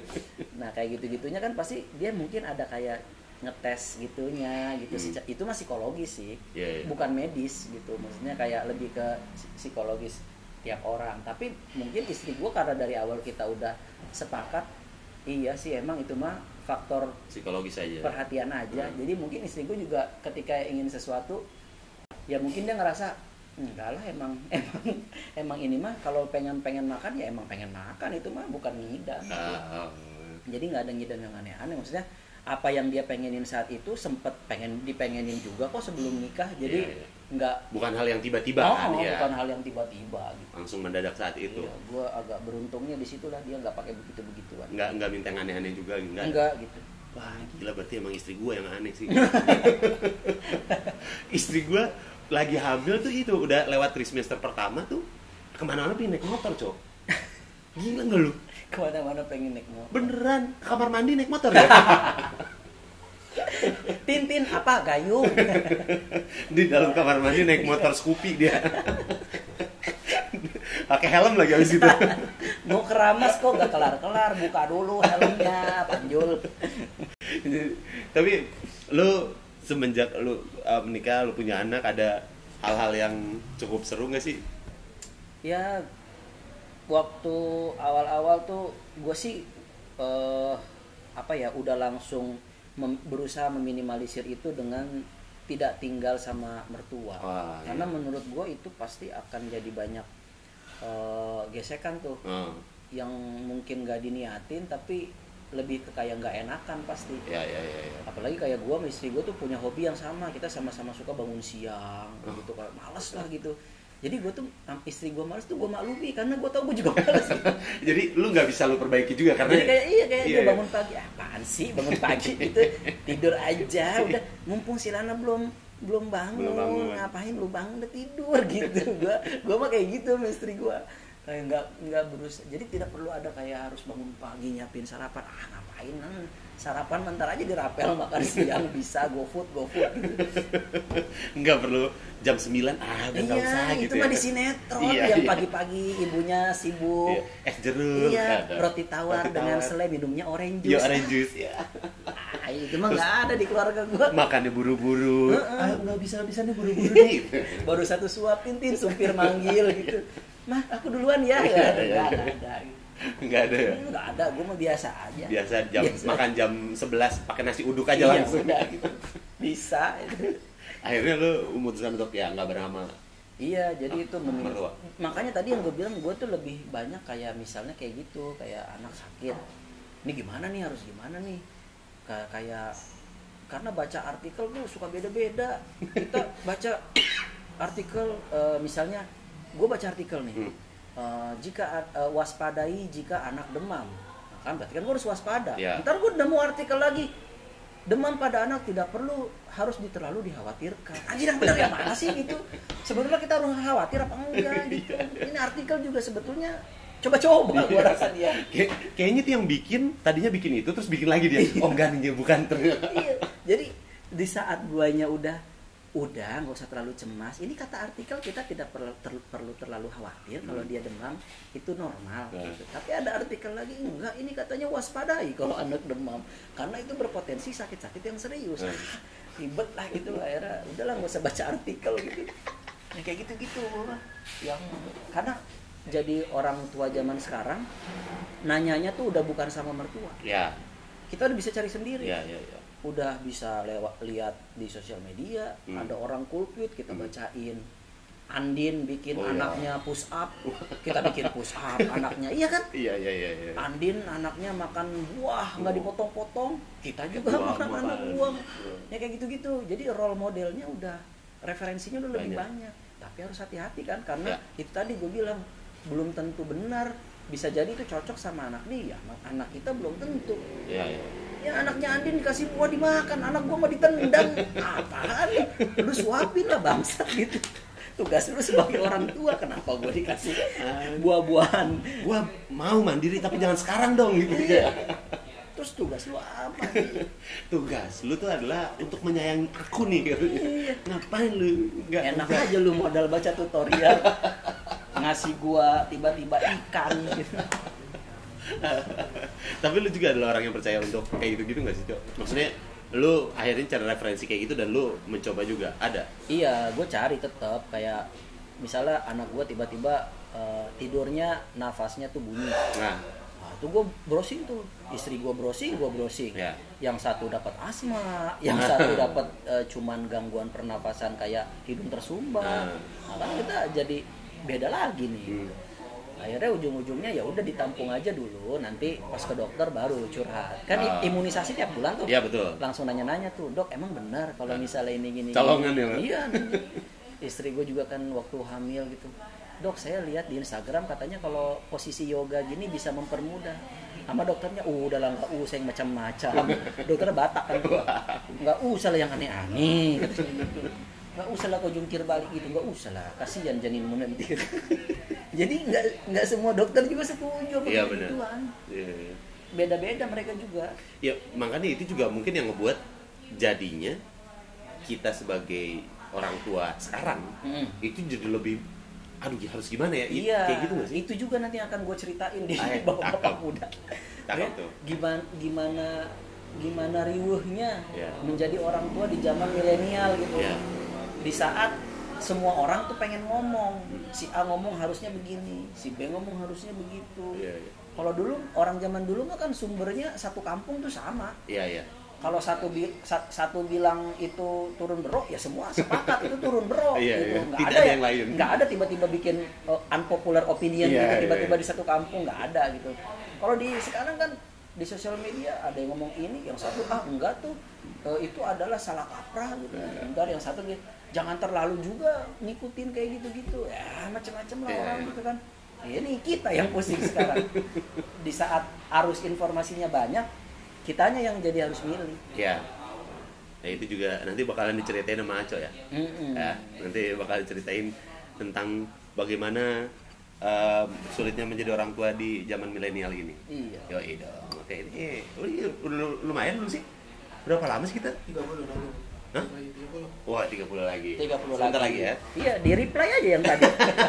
Speaker 2: Nah kayak gitu gitunya kan pasti dia mungkin ada kayak ngetes gitunya gitu.
Speaker 1: Hmm.
Speaker 2: Itu mah psikologis sih.
Speaker 1: Iya, iya.
Speaker 2: bukan medis gitu. Maksudnya kayak lebih ke psi- psikologis tiap orang. Tapi mungkin istri gua karena dari awal kita udah sepakat iya sih emang itu mah faktor
Speaker 1: psikologis aja
Speaker 2: perhatian aja
Speaker 1: Hmm.
Speaker 2: jadi mungkin istri gue juga ketika ingin sesuatu ya mungkin dia ngerasa enggak lah emang emang emang ini mah kalau pengen pengen makan ya emang pengen makan itu mah bukan ngidam
Speaker 1: Ah, oh.
Speaker 2: jadi nggak ada ngidam yang aneh-aneh maksudnya apa yang dia pengenin saat itu sempet pengen dipengenin juga kok sebelum nikah jadi
Speaker 1: Iya, iya.
Speaker 2: Nggak.
Speaker 1: Bukan hal yang tiba-tiba
Speaker 2: oh,
Speaker 1: kan ya
Speaker 2: bukan hal yang tiba-tiba gitu.
Speaker 1: Langsung mendadak saat itu.
Speaker 2: Iya, gue agak beruntungnya di situlah dia nggak pakai begitu begituan.
Speaker 1: Nggak nggak minta yang aneh-aneh juga enggak
Speaker 2: enggak gitu.
Speaker 1: Wah gila berarti emang istri gue yang aneh sih. Istri gue lagi hamil tuh itu udah lewat trimester pertama tuh ke mana-mana pengen naik motor cok. Gila nggak lu?
Speaker 2: Ke mana-mana pengen naik motor.
Speaker 1: Beneran kamar mandi naik motor ya
Speaker 2: Tintin apa? Gayung.
Speaker 1: Di dalam kamar mandi naik motor Scoopy dia. Pakai helm lagi habis itu.
Speaker 2: Mau keramas kok gak kelar-kelar. Buka dulu helmnya panjul.
Speaker 1: Tapi lu semenjak lu uh, menikah lu punya anak ada hal-hal yang cukup seru nggak sih?
Speaker 2: Ya waktu awal-awal tuh gue sih eh, apa ya udah langsung mem- berusaha meminimalisir itu dengan tidak tinggal sama mertua
Speaker 1: Wah,
Speaker 2: karena
Speaker 1: iya.
Speaker 2: menurut gue itu pasti akan jadi banyak eh, gesekan tuh
Speaker 1: oh,
Speaker 2: yang mungkin gak diniatin tapi lebih ke kayak nggak enakan pasti
Speaker 1: ya ya ya, ya.
Speaker 2: apalagi kayak gue istri gue tuh punya hobi yang sama kita sama-sama suka bangun siang
Speaker 1: Oh.
Speaker 2: gitu kalau males lah gitu jadi gue tuh istri gue males tuh gue maklumi karena gue tau gue juga males gitu.
Speaker 1: jadi lu nggak bisa lu perbaiki juga karena
Speaker 2: jadi kayak iya kayak
Speaker 1: Iya,
Speaker 2: dia
Speaker 1: iya.
Speaker 2: bangun pagi apaan sih bangun pagi gitu tidur aja udah mumpung si Lana belum belum bangun,
Speaker 1: Belum bangun.
Speaker 2: ngapain lu bangun udah tidur gitu gue gue mah kayak gitu sama istri gue kayak nggak nggak berusaha jadi tidak perlu ada kayak harus bangun pagi nyiapin sarapan ah ngapain ah, sarapan bentar aja dirapel makan siang bisa go food go food gitu.
Speaker 1: nggak perlu jam 9 ah udah
Speaker 2: iya
Speaker 1: usah
Speaker 2: itu
Speaker 1: gitu
Speaker 2: mah
Speaker 1: ya.
Speaker 2: di sinetron
Speaker 1: Iya,
Speaker 2: yang
Speaker 1: iya.
Speaker 2: pagi-pagi ibunya sibuk
Speaker 1: Iya, es jeruk
Speaker 2: iya
Speaker 1: ada.
Speaker 2: roti tawar
Speaker 1: Roti
Speaker 2: dengan
Speaker 1: tawar.
Speaker 2: selai minumnya orange
Speaker 1: Iya,
Speaker 2: juice
Speaker 1: orange juice ya.
Speaker 2: Ah, itu mah nggak ada di keluarga gua
Speaker 1: Makannya buru-buru.
Speaker 2: Heeh.
Speaker 1: Ah, nggak bisa bisa nih buru-buru nih.
Speaker 2: baru satu suap tintin supir manggil gitu mah aku duluan ya
Speaker 1: Iya,
Speaker 2: nggak ada
Speaker 1: iya,
Speaker 2: nggak
Speaker 1: iya.
Speaker 2: ada
Speaker 1: Nggak ada ya.
Speaker 2: nggak ada gue mah biasa aja
Speaker 1: Biasa jam
Speaker 2: Biasa.
Speaker 1: makan jam 11 pakai nasi uduk aja
Speaker 2: iya,
Speaker 1: langsung.
Speaker 2: udah gitu bisa
Speaker 1: Akhirnya lu memutuskan untuk ya nggak beramal.
Speaker 2: iya jadi itu memin-
Speaker 1: mertua.
Speaker 2: makanya tadi yang gue bilang gue tuh lebih banyak kayak misalnya kayak gitu kayak anak sakit ini gimana nih harus gimana nih kayak kayak karena baca artikel tuh suka beda-beda kita baca artikel eh, misalnya gue baca artikel nih.
Speaker 1: Hmm.
Speaker 2: Eh, jika eh, waspadai jika anak demam. Nah, kan berarti kan gue harus waspada.
Speaker 1: Ya.
Speaker 2: ntar gue nemu artikel lagi. Demam pada anak tidak perlu harus terlalu dikhawatirkan. Anjir yang benar yang mana sih gitu sebetulnya kita harus khawatir apa enggak gitu? Ini artikel juga sebetulnya coba-coba gue rasa dia.
Speaker 1: Kayak- kayaknya tuh yang bikin tadinya bikin itu terus bikin lagi dia. Oh enggak nih bukan. Ternyata.
Speaker 2: iya. Jadi di saat guanya udah udah nggak usah terlalu cemas. Ini kata artikel kita tidak perlu ter- perlu terlalu khawatir kalau dia demam itu normal
Speaker 1: Nah.
Speaker 2: gitu. tapi ada artikel lagi enggak ini katanya waspadai kalau anak demam. Karena itu berpotensi sakit-sakit yang serius.
Speaker 1: Nah.
Speaker 2: Ah, ribet lah gitu akhirnya udahlah nggak usah baca artikel gitu. Yang kayak gitu-gitu. Yang karena jadi orang tua zaman sekarang nanyanya tuh udah bukan sama mertua.
Speaker 1: Ya,
Speaker 2: kita udah bisa cari sendiri
Speaker 1: ya, ya, ya.
Speaker 2: udah bisa lewat lihat di sosial media
Speaker 1: Hmm.
Speaker 2: ada orang kulkut kita
Speaker 1: Hmm.
Speaker 2: bacain Andin bikin
Speaker 1: Oh, iya.
Speaker 2: anaknya push up kita bikin push up anaknya iya kan
Speaker 1: Iya, iya, iya, iya.
Speaker 2: Andin anaknya makan buah nggak
Speaker 1: Oh.
Speaker 2: dipotong-potong kita juga
Speaker 1: Buah,
Speaker 2: makan
Speaker 1: buah.
Speaker 2: anak buah ya kayak gitu-gitu jadi role modelnya udah referensinya udah lebih
Speaker 1: Banyak.
Speaker 2: banyak tapi harus hati-hati kan karena
Speaker 1: Ya.
Speaker 2: itu tadi gue bilang belum tentu benar bisa jadi itu cocok sama anak ya anak kita belum tentu
Speaker 1: Iya, iya.
Speaker 2: ya anaknya Andin dikasih buah dimakan anak gua mau ditendang apaan lu suapin lah bangsat gitu tugas lu sebagai orang tua kenapa gua dikasih buah-buahan
Speaker 1: Gua mau mandiri tapi jangan sekarang dong gitu.
Speaker 2: iya terus tugas lu apa sih?
Speaker 1: tugas lu tuh adalah untuk menyayangi aku nih katanya.
Speaker 2: Iya.
Speaker 1: ngapain lu nggak
Speaker 2: enak aja lu modal baca tutorial ngasih gua tiba-tiba ikan. Gitu
Speaker 1: tapi lu juga adalah orang yang percaya untuk kayak gitu gitu nggak sih cok? Maksudnya lu akhirnya cari referensi kayak gitu dan lu mencoba juga ada?
Speaker 2: Iya gue cari tetap kayak misalnya anak gua tiba-tiba eh, tidurnya nafasnya tuh bunyi.
Speaker 1: Nah.
Speaker 2: Nah, itu gue browsing tuh istri gue browsing gue browsing.
Speaker 1: Ya.
Speaker 2: yang satu dapat asma yang satu dapat eh, cuman gangguan pernafasan kayak hidung tersumbat.
Speaker 1: Ah.
Speaker 2: nah kan kita jadi beda lagi nih.
Speaker 1: Hmm.
Speaker 2: akhirnya ujung-ujungnya ya udah ditampung aja dulu nanti pas ke dokter baru curhat. Kan
Speaker 1: Ah.
Speaker 2: imunisasi tiap bulan tuh.
Speaker 1: Iya, betul.
Speaker 2: langsung nanya-nanya tuh dok emang benar kalau misalnya ini gini
Speaker 1: Colongan ya,
Speaker 2: iya istri gue juga kan waktu hamil gitu. Dok saya lihat di Instagram katanya kalau posisi yoga gini bisa mempermudah. Sama dokternya uh udah lah nggak usah yang macam-macam. Dokternya batak kan. Nggak usah lah yang aneh-aneh. Gitu. Nggak usah lah kau jungkir balik gitu nggak usah lah kasihan janinmu nanti jadi nggak nggak semua dokter juga setuju apa
Speaker 1: Iya, benar. Iya.
Speaker 2: beda-beda mereka juga
Speaker 1: ya makanya itu juga mungkin yang ngebuat jadinya kita sebagai orang tua sekarang
Speaker 2: Hmm.
Speaker 1: itu jadi lebih aduh harus gimana ya
Speaker 2: Iya,
Speaker 1: kayak gitu nggak sih
Speaker 2: itu juga nanti akan gue ceritain di
Speaker 1: ya.
Speaker 2: bapak-bapak muda. Ya. Gimana gimana gimana riuhnya
Speaker 1: Ya.
Speaker 2: menjadi orang tua di zaman milenial gitu.
Speaker 1: ya
Speaker 2: Di saat semua orang tuh pengen ngomong, si A ngomong harusnya begini, si B ngomong harusnya begitu.
Speaker 1: Iya, iya.
Speaker 2: Kalau dulu orang zaman dulu mah kan sumbernya satu kampung tuh sama.
Speaker 1: iya iya
Speaker 2: Kalau satu bi- sa- satu bilang itu turun berok ya semua sepakat itu turun berok
Speaker 1: Iya,
Speaker 2: gitu.
Speaker 1: iya.
Speaker 2: Nggak
Speaker 1: Tidak
Speaker 2: ada
Speaker 1: ada
Speaker 2: ya-
Speaker 1: yang lain.
Speaker 2: nggak ada tiba-tiba bikin uh, unpopular opinion
Speaker 1: Iya,
Speaker 2: gitu
Speaker 1: iya,
Speaker 2: tiba-tiba
Speaker 1: iya.
Speaker 2: di satu kampung nggak ada gitu. Kalau di sekarang kan di sosial media ada yang ngomong ini, yang satu ah enggak tuh uh, itu adalah salah kaprah gitu.
Speaker 1: Iya.
Speaker 2: Entar yang satu gitu, jangan terlalu juga ngikutin kayak gitu-gitu. Ya macam-macam lah
Speaker 1: Iya,
Speaker 2: orang
Speaker 1: iya.
Speaker 2: gitu kan. Ini kita yang pusing sekarang. Di saat arus informasinya banyak, kitanya yang jadi harus milih.
Speaker 1: ya nah itu juga nanti bakalan diceritain sama Aco ya
Speaker 2: Mm-mm.
Speaker 1: ya nanti bakal ceritain tentang bagaimana em, sulitnya menjadi orang tua di zaman milenial ini
Speaker 2: Iya.
Speaker 1: yo dong oke ini udah, udah lumayan belum sih berapa lama sih kita
Speaker 4: 30 lalu.
Speaker 1: Hah?
Speaker 4: Lagi 30.
Speaker 1: wah 30 lagi
Speaker 2: 30
Speaker 1: Sebentar lagi ya
Speaker 2: Iya, di reply aja yang tadi.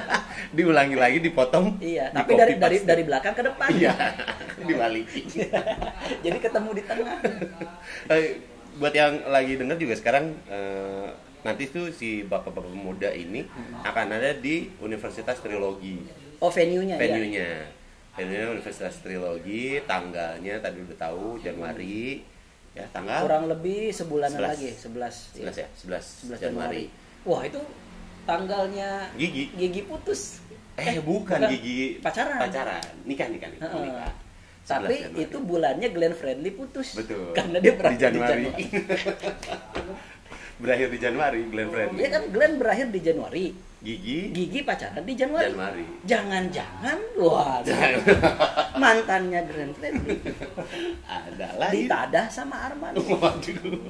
Speaker 1: diulangi lagi dipotong
Speaker 2: iya,
Speaker 1: di
Speaker 2: tapi dari dari dari belakang ke depan.
Speaker 1: iya dibalik
Speaker 2: Jadi ketemu di tengah.
Speaker 1: Eh, buat yang lagi denger juga sekarang eh, nanti tuh si bapak-bapak muda ini akan ada di Universitas Trilogi
Speaker 2: Oh, venue-nya ya.
Speaker 1: venue-nya venue Universitas Trilogi tanggalnya tadi udah tahu Januari ya tanggal
Speaker 2: Kurang lebih sebulanan
Speaker 1: 11.
Speaker 2: lagi, 11.
Speaker 1: 11 ya 11,
Speaker 2: 11
Speaker 1: Januari.
Speaker 2: Wah, itu tanggalnya
Speaker 1: Gigi
Speaker 2: Gigi putus.
Speaker 1: eh, bukan, gigi
Speaker 2: pacaran.
Speaker 1: pacaran nikah nikah nikah,
Speaker 2: Heeh.
Speaker 1: nikah. 11
Speaker 2: Tapi
Speaker 1: Januari.
Speaker 2: itu bulannya Glenn Fredly putus.
Speaker 1: betul
Speaker 2: Karena dia
Speaker 1: di
Speaker 2: berakhir
Speaker 1: Januari, berakhir di Januari Glenn Fredly
Speaker 2: Iya kan Glenn berakhir di Januari.
Speaker 1: Gigi
Speaker 2: Gigi pacaran di Januari.
Speaker 1: Januari.
Speaker 2: Jangan-jangan wah mantannya Glenn Fredly
Speaker 1: ada lagi
Speaker 2: ditadah sama Arman.
Speaker 1: Waduh,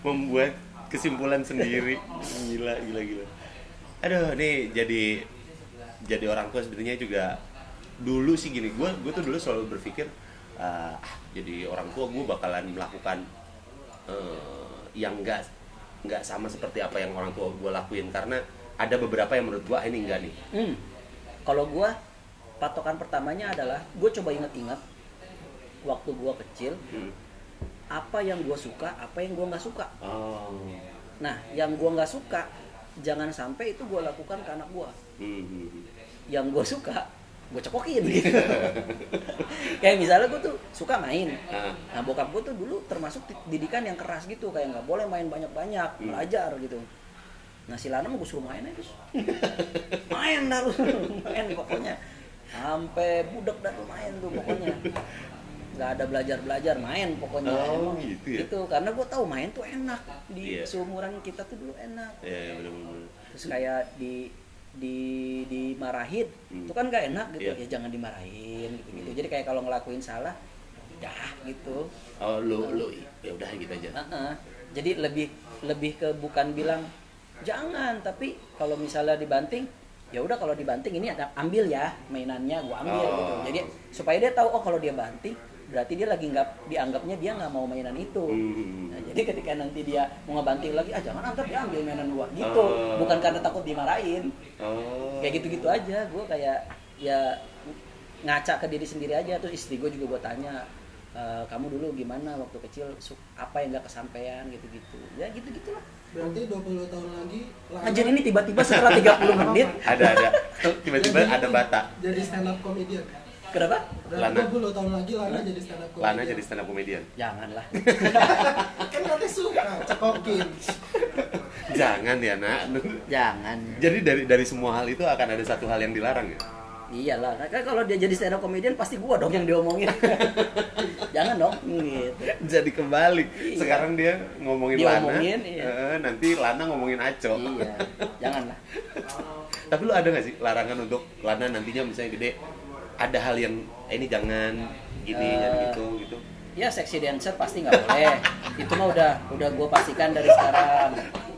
Speaker 1: membuat kesimpulan sendiri. Gila, gila, gila. Aduh, nih jadi jadi orang tua sebenarnya juga dulu sih gini. Gue gue tuh dulu selalu berpikir ah, jadi orang tua gue bakalan melakukan eh, yang enggak nggak sama seperti apa yang orang tua gue lakuin karena ada beberapa yang menurut gue ini enggak nih.
Speaker 2: Hmm. Kalau gua patokan pertamanya adalah gue coba inget-inget waktu gua kecil
Speaker 1: Hmm.
Speaker 2: apa yang gua suka, apa yang gua nggak suka.
Speaker 1: Oh.
Speaker 2: Nah, yang gua nggak suka jangan sampai itu gua lakukan ke anak gua.
Speaker 1: Hmm, hmm, hmm.
Speaker 2: Yang gua suka gue cekokin gitu. kayak misalnya gue tuh suka main.
Speaker 1: Ah.
Speaker 2: Nah bokap gue tuh dulu termasuk di- didikan yang keras gitu kayak nggak boleh main banyak-banyak,
Speaker 1: Hmm.
Speaker 2: belajar gitu. Nah si Lana mau gue suruh main aja terus. main dah lu, main pokoknya. Sampai budek dah tuh main tuh pokoknya. Nggak ada belajar-belajar, main pokoknya.
Speaker 1: Oh,
Speaker 2: Emang
Speaker 1: gitu ya?
Speaker 2: Gitu, karena gue tahu main tuh enak. Di
Speaker 1: Iya.
Speaker 2: seumuran kita tuh dulu enak.
Speaker 1: Ya, ya benar-benar.
Speaker 2: Terus kayak di di dimarahin
Speaker 1: Hmm.
Speaker 2: itu kan gak enak gitu
Speaker 1: Iya.
Speaker 2: ya jangan dimarahin gitu gitu
Speaker 1: Hmm.
Speaker 2: jadi kayak kalau ngelakuin salah ya gitu
Speaker 1: Oh, lu lu ya udah gitu aja.
Speaker 2: Heeh. jadi lebih lebih ke bukan bilang jangan tapi kalau misalnya dibanting ya udah kalau dibanting ini ada ambil ya mainannya gua ambil
Speaker 1: Oh.
Speaker 2: gitu jadi supaya dia tahu oh kalau dia banting berarti dia lagi nggak dianggapnya dia nggak mau mainan itu
Speaker 1: Hmm.
Speaker 2: Nah, jadi ketika nanti dia mau ngebanting lagi ah jangan antar dia ambil mainan gua gitu
Speaker 1: Oh.
Speaker 2: bukan karena takut dimarahin
Speaker 1: Oh.
Speaker 2: kayak gitu-gitu aja gue kayak ya ngaca ke diri sendiri aja terus istri gue juga gue tanya "E, kamu dulu gimana waktu kecil apa yang nggak kesampaian gitu-gitu ya gitu-gitulah
Speaker 4: Berarti 20 tahun lagi
Speaker 2: Anjir ini tiba-tiba setelah 30 menit
Speaker 1: Ada ada. Tiba-tiba ada bata.
Speaker 4: Jadi stand up comedian.
Speaker 2: Kenapa?
Speaker 1: Lana.
Speaker 4: 20 tahun lagi Lana jadi stand up comedian.
Speaker 1: Lana jadi stand up comedian.
Speaker 2: Janganlah.
Speaker 4: kan katanya suka cekokin.
Speaker 1: Jangan ya, Nak.
Speaker 2: Jangan.
Speaker 1: Jadi dari dari semua hal itu akan ada satu hal yang dilarang ya.
Speaker 2: Iyalah, kan kalau dia jadi stand up comedian pasti gua dong yang diomongin. Jangan dong gitu.
Speaker 1: Jadi kembali.
Speaker 2: Iya.
Speaker 1: Sekarang dia ngomongin
Speaker 2: Diomongin,
Speaker 1: Lana.
Speaker 2: iya.
Speaker 1: eh, nanti Lana ngomongin Aco.
Speaker 2: Iya, janganlah.
Speaker 1: Tapi lu ada gak sih larangan untuk Lana nantinya misalnya gede ada hal yang eh, ini jangan gini
Speaker 2: Eh,
Speaker 1: jangan gitu gitu.
Speaker 2: Ya seksi dancer pasti nggak boleh. Itu mah udah udah gue pastikan dari sekarang.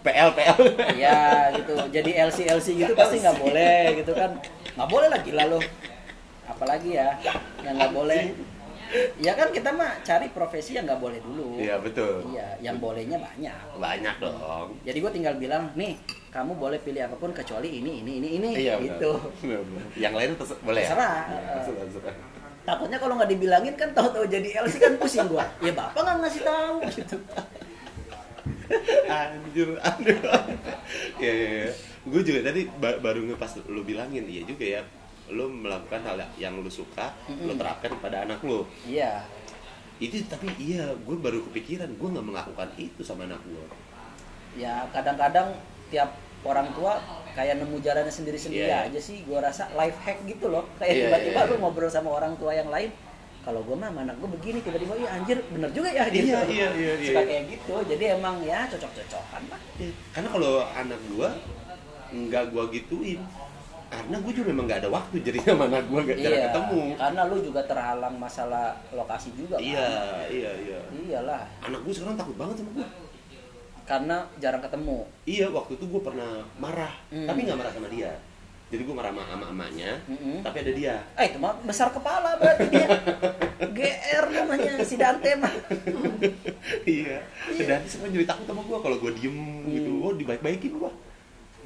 Speaker 1: PL PL.
Speaker 2: Iya gitu. Jadi LC LC gitu pasti nggak boleh gitu kan. Nggak boleh lah gila lo. Apalagi ya yang nggak boleh. Ya kan kita mah cari profesi yang nggak boleh dulu.
Speaker 1: Iya betul.
Speaker 2: Iya, yang bolehnya banyak.
Speaker 1: Banyak dong.
Speaker 2: Jadi gue tinggal bilang nih, kamu boleh pilih apa pun kecuali ini, ini, ini, ini,
Speaker 1: Iya
Speaker 2: gitu.
Speaker 1: benar. Yang lain terus boleh ya?
Speaker 2: Terserah.
Speaker 1: Terserah, terserah.
Speaker 2: Takutnya kalau nggak dibilangin kan tahu-tahu jadi LC kan pusing gua. Ya bapak nggak ngasih tahu gitu.
Speaker 1: Anjir, aduh. ya, ya, ya. Gue juga tadi ba- baru nge pas lu bilangin, iya juga ya. Lu melakukan hal yang lu suka, lu
Speaker 2: Mm-mm.
Speaker 1: terapkan pada anak lu.
Speaker 2: Iya.
Speaker 1: Itu tapi iya, gue baru kepikiran, gue nggak melakukan itu sama anak gue.
Speaker 2: Ya kadang-kadang tiap orang tua kayak nemu jalannya sendiri-sendiri
Speaker 1: Iya.
Speaker 2: aja sih. Gua rasa life hack gitu loh. Kayak
Speaker 1: Iya,
Speaker 2: tiba-tiba
Speaker 1: iya.
Speaker 2: lu ngobrol sama orang tua yang lain. Kalau gua mah anak gua begini tiba-tiba ya anjir bener juga ya gitu.
Speaker 1: Iya, iya, iya, iya.
Speaker 2: Suka kayak gitu. Jadi emang ya cocok-cocokan lah.
Speaker 1: Karena kalau anak gue nggak gue gituin, karena gue juga memang nggak ada waktu jadi sama anak gue gak jarang
Speaker 2: Iya,
Speaker 1: ketemu.
Speaker 2: karena lu juga terhalang masalah lokasi juga kan.
Speaker 1: Iya, iya, iya.
Speaker 2: Iyalah,
Speaker 1: Anak gue sekarang takut banget sama gue.
Speaker 2: karena jarang ketemu.
Speaker 1: Iya, waktu itu gue pernah marah,
Speaker 2: Hmm.
Speaker 1: tapi nggak marah sama dia. Jadi gue marah sama ama emaknya,
Speaker 2: Mm-mm.
Speaker 1: tapi ada dia.
Speaker 2: Eh itu mah besar kepala berarti dia. GR namanya si Dante mah.
Speaker 1: iya. Dan dia semua jadi takut sama gue kalau gue diem gitu.
Speaker 2: Hmm.
Speaker 1: Oh dibaik-baikin gue.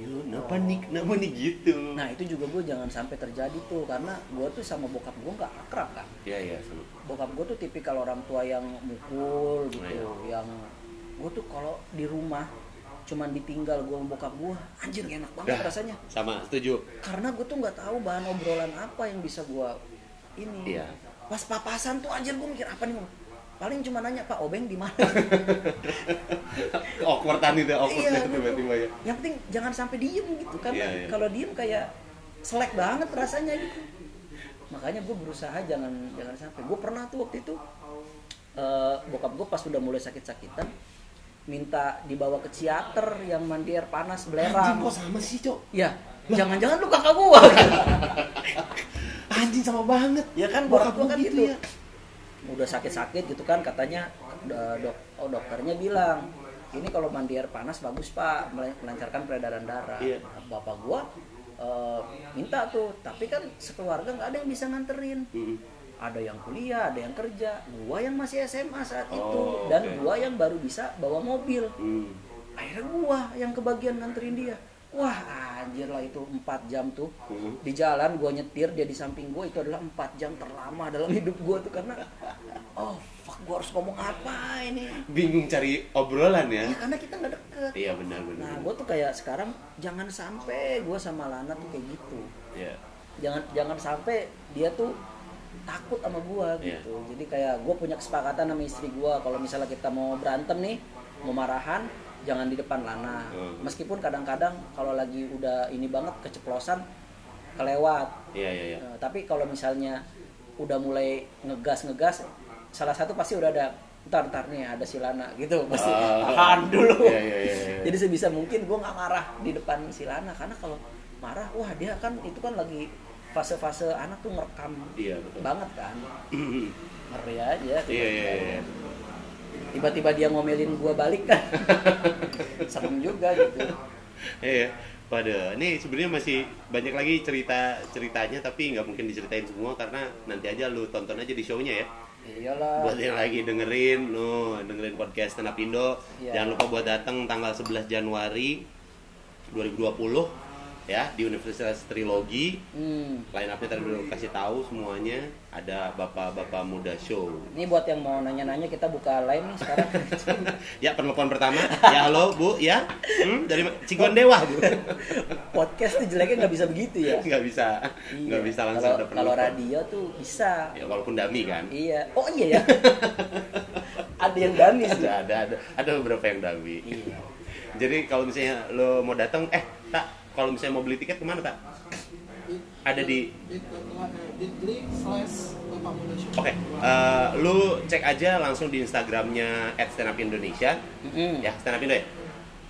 Speaker 1: Yo, kenapa nih, kenapa nih gitu?
Speaker 2: Nah itu juga gue jangan sampai terjadi tuh karena gue tuh sama bokap gue nggak akrab kan.
Speaker 1: Iya, iya, sama.
Speaker 2: Bokap gue tuh tipikal orang tua yang mukul gitu,
Speaker 1: Iya.
Speaker 2: yang gue tuh kalau di rumah cuman ditinggal gue sama bokap gue, anjir gak enak banget
Speaker 1: Dah.
Speaker 2: rasanya.
Speaker 1: Sama, setuju.
Speaker 2: Karena gue tuh nggak tahu bahan obrolan apa yang bisa gue ini.
Speaker 1: Iya.
Speaker 2: Pas papasan tuh anjir gue mikir apa nih? Paling cuma nanya Pak Obeng di mana.
Speaker 1: Awkwardan itu, awkward
Speaker 2: Iya,
Speaker 1: itu tiba-tiba ya.
Speaker 2: yang penting jangan sampai diem gitu karena
Speaker 1: Iya, iya.
Speaker 2: kalau diem kayak selek banget rasanya gitu makanya gue berusaha jangan jangan sampai gue pernah tuh waktu itu eh, bokap gue pas udah mulai sakit-sakitan minta dibawa ke teater yang mandi air panas
Speaker 1: Anjing
Speaker 2: belerang
Speaker 1: kok sama sih, Cok?
Speaker 2: ya jangan-jangan lu kakak gue
Speaker 1: Anjing sama banget.
Speaker 2: ya kan
Speaker 1: Bokap
Speaker 2: bokap gue
Speaker 1: gua
Speaker 2: kan
Speaker 1: gitu
Speaker 2: gitu
Speaker 1: ya.
Speaker 2: Udah sakit-sakit gitu kan katanya dok oh dokternya bilang ini kalau mandi air panas bagus pak mel- melancarkan peredaran darah
Speaker 1: Iya.
Speaker 2: Bapak gua eh, minta tuh tapi kan sekeluarga nggak ada yang bisa nganterin
Speaker 1: Mm-mm.
Speaker 2: ada yang kuliah ada yang kerja gua yang masih SMA saat itu
Speaker 1: Oh,
Speaker 2: dan
Speaker 1: oke.
Speaker 2: gua yang baru bisa bawa mobil
Speaker 1: Hmm.
Speaker 2: akhirnya gua yang kebagian nganterin dia wah anjir lah itu 4 jam tuh
Speaker 1: Hmm.
Speaker 2: di jalan gua nyetir dia di samping gua itu adalah 4 jam terlama dalam hidup gua tuh karena oh fuck gua harus ngomong apa ini
Speaker 1: Bingung cari obrolan ya.
Speaker 2: ya karena kita nggak deket
Speaker 1: Iya benar benar.
Speaker 2: nah gua tuh kayak sekarang jangan sampai gua sama Lana tuh kayak gitu
Speaker 1: Iya.
Speaker 2: jangan jangan sampai dia tuh takut sama gua
Speaker 1: Iya.
Speaker 2: gitu jadi kayak gua punya kesepakatan sama istri gua kalau misalnya kita mau berantem nih mau marahan jangan di depan Lana
Speaker 1: Hmm.
Speaker 2: meskipun kadang-kadang kalau lagi udah ini banget keceplosan kelewat
Speaker 1: Iya iya iya.
Speaker 2: Eh, tapi kalau misalnya udah mulai ngegas ngegas salah satu pasti udah ada ntar ntar nih ada si Lana gitu pasti
Speaker 1: Ah.
Speaker 2: tahan dulu
Speaker 1: Iya iya iya. iya.
Speaker 2: jadi sebisa mungkin gue nggak marah di depan si Lana karena kalau marah wah dia kan itu kan lagi fase-fase anak tuh ngerekam
Speaker 1: Iya betul.
Speaker 2: banget kan ngeri aja
Speaker 1: Iya iya iya.
Speaker 2: Tiba-tiba dia ngomelin gue balik kan serem juga gitu
Speaker 1: Iya. Pada, ini sebenarnya masih banyak lagi cerita ceritanya tapi nggak mungkin diceritain semua karena nanti aja lu tonton aja di show-nya ya.
Speaker 2: Iyalah.
Speaker 1: buat yang lagi dengerin no dengerin podcast Stand Up Indo
Speaker 2: Iya.
Speaker 1: jangan lupa buat datang tanggal 11 Januari 2020 ya di Universitas Trilogi
Speaker 2: Hmm.
Speaker 1: line up-nya tadi udah kasih tahu semuanya ada bapak-bapak muda show
Speaker 2: Ini buat yang mau nanya-nanya kita buka line nih sekarang.
Speaker 1: ya penelpon pertama ya halo bu ya hmm, dari ma- Cigon Dewa bu
Speaker 2: Podcast tuh jeleknya nggak bisa begitu ya.
Speaker 1: nggak bisa nggak
Speaker 2: Iya.
Speaker 1: bisa langsung
Speaker 2: Kalau-
Speaker 1: ada
Speaker 2: Kalau
Speaker 1: penelpon
Speaker 2: radio tuh bisa.
Speaker 1: ya walaupun dami kan
Speaker 2: Iya. Oh iya ya. ada yang damis tuh.
Speaker 1: ada ada ada ada beberapa yang dami
Speaker 2: Iya.
Speaker 1: Jadi kalau misalnya lo mau datang, eh tak kalau misalnya mau beli tiket ke mana tak? Ada di
Speaker 4: bit.ly slash bapak muda show
Speaker 1: Oke, eh, lu cek aja langsung di Instagramnya @standupindonesia,
Speaker 2: Mm-mm.
Speaker 1: ya stand up Indo ya,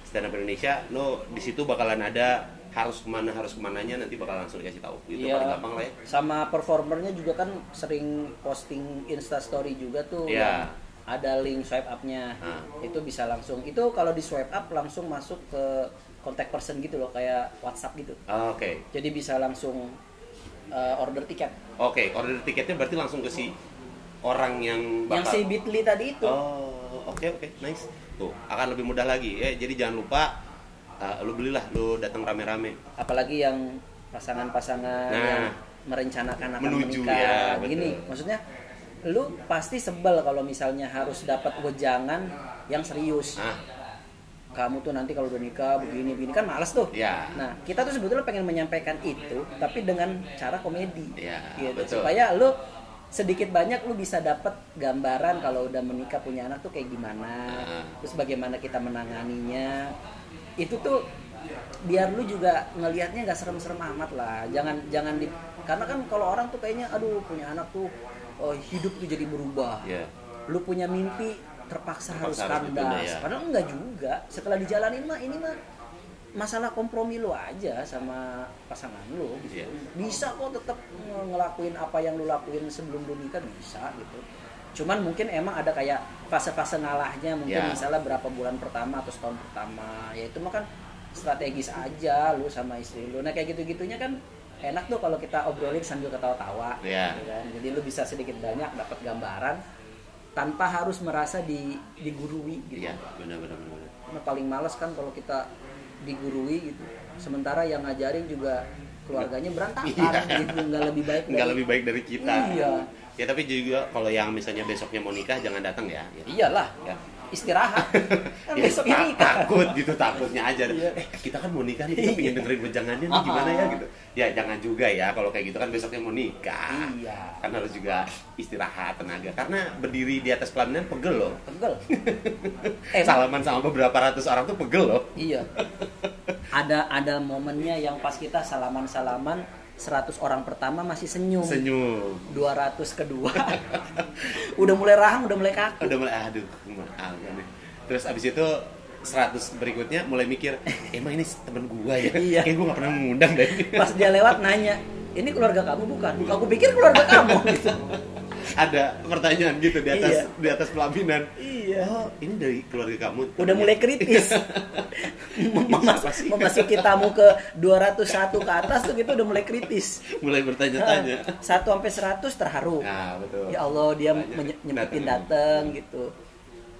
Speaker 1: stand up Indonesia. Lo di situ bakalan ada harus ke mana harus ke mananya nanti bakal langsung dikasih tahu. Itu
Speaker 2: Iya.
Speaker 1: paling gampang lah ya.
Speaker 2: Sama performernya juga kan sering posting Insta Story juga tuh. Yang Ada link swipe up-nya.
Speaker 1: Ah.
Speaker 2: Itu bisa langsung. Itu kalau di swipe up langsung masuk ke contact person gitu loh, kayak WhatsApp gitu.
Speaker 1: Oke,
Speaker 2: Jadi bisa langsung uh, order tiket.
Speaker 1: oke. Order tiketnya berarti langsung ke si orang yang
Speaker 2: Yang
Speaker 1: bakal.
Speaker 2: si Bitly tadi itu.
Speaker 1: Oh, oke oke, nice. Tuh, akan lebih mudah lagi. Eh, jadi jangan lupa uh, lu belilah, lu datang rame-rame.
Speaker 2: Apalagi yang pasangan-pasangan
Speaker 1: Nah.
Speaker 2: yang merencanakan akan
Speaker 1: Menuju,
Speaker 2: menikah.
Speaker 1: ya, betul.
Speaker 2: Gini, maksudnya lu pasti sebel kalau misalnya harus dapat wejangan yang serius.
Speaker 1: Nah,
Speaker 2: kamu tuh nanti kalau udah nikah begini begini kan males tuh.
Speaker 1: Ya.
Speaker 2: Nah kita tuh sebetulnya pengen menyampaikan itu tapi dengan cara komedi.
Speaker 1: Ya,
Speaker 2: gitu.
Speaker 1: betul.
Speaker 2: Supaya lu sedikit banyak lu bisa dapat gambaran kalau udah menikah punya anak tuh kayak gimana,
Speaker 1: Ah.
Speaker 2: terus bagaimana kita menanganinya. Itu tuh biar lu juga ngelihatnya nggak serem-serem amat lah. Jangan jangan di karena kan kalau orang tuh kayaknya aduh punya anak tuh oh, hidup tuh jadi berubah
Speaker 1: ya.
Speaker 2: lu punya mimpi terpaksa, harus
Speaker 1: Terpaksa harus
Speaker 2: kandas
Speaker 1: ya.
Speaker 2: padahal enggak juga setelah dijalanin mah ini mah masalah kompromi lu aja sama pasangan lu gitu.
Speaker 1: Iya.
Speaker 2: bisa kok tetap ngelakuin apa yang lu lakuin sebelum lu nikah bisa gitu cuman mungkin emang ada kayak fase-fase ngalahnya mungkin
Speaker 1: Ya.
Speaker 2: misalnya berapa bulan pertama atau setahun pertama ya itu mah kan strategis aja lu sama istri lu nah kayak gitu-gitunya kan enak tuh kalau kita obrolin sambil ketawa-tawa
Speaker 1: Ya.
Speaker 2: gitu kan. jadi lu bisa sedikit banyak dapat gambaran tanpa harus merasa di digurui gitu
Speaker 1: Iya, benar benar benar. benar.
Speaker 2: Karena paling males kan kalau kita digurui gitu sementara yang ngajarin juga keluarganya berantakan
Speaker 1: Iya.
Speaker 2: gitu nggak lebih baik
Speaker 1: Nggak
Speaker 2: dari-
Speaker 1: lebih baik dari kita.
Speaker 2: Iya.
Speaker 1: Ya tapi juga kalau yang misalnya besoknya mau nikah jangan datang ya. Ya.
Speaker 2: iyalah
Speaker 1: Ya.
Speaker 2: Istirahat. Kan
Speaker 1: Ya,
Speaker 2: besok ini kan
Speaker 1: takut gitu takutnya aja.
Speaker 2: Iya.
Speaker 1: eh kita kan mau nikah nih kita pengen
Speaker 2: Iya.
Speaker 1: dengerin wejangannya nih gimana ya
Speaker 2: Ah.
Speaker 1: gitu. Ya jangan juga ya kalau kayak gitu kan besoknya mau nikah.
Speaker 2: Iya.
Speaker 1: kan harus juga istirahat tenaga. Karena berdiri di atas pelaminan pegel loh.
Speaker 2: Pegel. Eh
Speaker 1: salaman sama beberapa ratus orang tuh pegel loh.
Speaker 2: Iya. Ada ada momennya yang pas kita salaman salaman 100 orang pertama masih senyum.
Speaker 1: Senyum.
Speaker 2: 200 kedua. Udah mulai rahang udah mulai kaku.
Speaker 1: Udah mulai aduh nih. Terus abis itu 100 berikutnya mulai mikir emang ini temen gua ya?
Speaker 2: Iya.
Speaker 1: kayak gua gak pernah mengundang deh.
Speaker 2: Pas dia lewat nanya ini keluarga kamu bukan? Aku pikir keluarga kamu. gitu
Speaker 1: ada pertanyaan gitu di atas
Speaker 2: Iya.
Speaker 1: di atas pelaminan.
Speaker 2: Iya.
Speaker 1: oh ini dari keluarga kamu.
Speaker 2: Udah mulai kritis. Memas- memasuki tamu ke 201 ke atas tuh gitu udah mulai kritis.
Speaker 1: Mulai bertanya-tanya.
Speaker 2: Nah, satu sampai 100 terharu.
Speaker 1: Nah betul.
Speaker 2: Ya Allah dia nyempetin
Speaker 1: Datang.
Speaker 2: dateng gitu.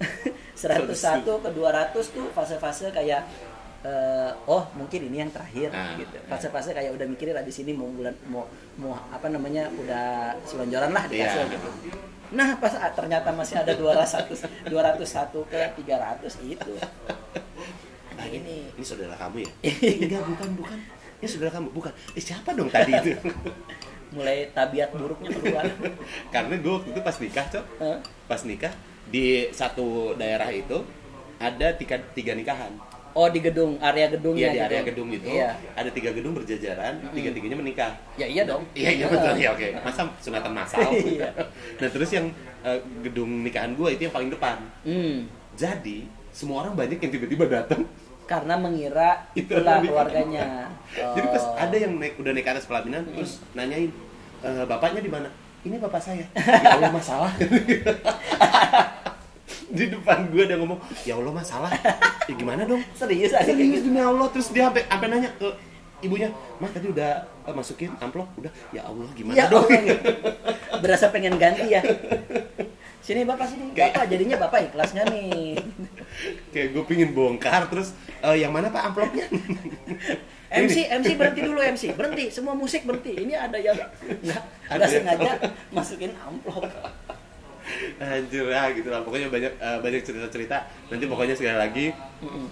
Speaker 2: 101 ke 200 tuh fase-fase kayak eh, oh mungkin ini yang terakhir
Speaker 1: Nah,
Speaker 2: gitu.
Speaker 1: ya.
Speaker 2: fase-fase kayak udah mikirin lah di sini mau bulan mau mau apa namanya udah selonjoran lah dikasih
Speaker 1: Iya.
Speaker 2: gitu. Nah pas ternyata masih ada 200 201 ke 300 itu
Speaker 1: ah, ini
Speaker 2: ini.
Speaker 1: ini saudara kamu ya? Enggak bukan bukan. Ini saudara kamu. Bukan. Eh siapa dong tadi itu?
Speaker 2: Mulai tabiat buruknya keluar.
Speaker 1: Karena gue waktu itu pas nikah cok. Pas nikah di satu daerah itu ada tiga, tiga nikahan
Speaker 2: oh di gedung area gedungnya
Speaker 1: Iya di
Speaker 2: gitu.
Speaker 1: area gedung itu
Speaker 2: iya
Speaker 1: ada tiga gedung berjajaran tiga-tiganya menikah
Speaker 2: ya iya dong
Speaker 1: Iya iya betul ya oke. Masa sunatan massal.
Speaker 2: Iya.
Speaker 1: nah terus yang eh, gedung nikahan gue itu yang paling depan.
Speaker 2: hmm.
Speaker 1: Jadi semua orang banyak yang tiba-tiba datang.
Speaker 2: karena mengira
Speaker 1: Itu
Speaker 2: itulah keluarganya
Speaker 1: Jadi pas
Speaker 2: Oh.
Speaker 1: ada yang naik udah naik ke atas pelaminan terus nanyain "E, bapaknya di mana? Ini bapak saya. Ya Allah masalah. Di depan gue dia ngomong ya Allah masalah. Ya gimana dong?
Speaker 2: serius ada
Speaker 1: Serius
Speaker 2: gitu.
Speaker 1: demi Allah. Terus dia sampai sampai nanya ke ibunya mah tadi udah eh, masukin amplop? Udah. Ya Allah gimana
Speaker 2: Ya
Speaker 1: dong?
Speaker 2: Allah, gitu. Berasa pengen ganti ya. Sini bapak sini,
Speaker 1: Kayak-
Speaker 2: bapak jadinya bapak ikhlas nggak nih?
Speaker 1: kayak gue pingin bongkar terus "Eh, yang mana pak amplopnya?
Speaker 2: MC MC berhenti dulu MC berhenti semua musik berhenti. Ini ada yang nggak
Speaker 1: Ada yang-
Speaker 2: sengaja masukin amplop
Speaker 1: Anjir ya gitu lah. Pokoknya banyak eh, banyak cerita-cerita. Nanti pokoknya sekali lagi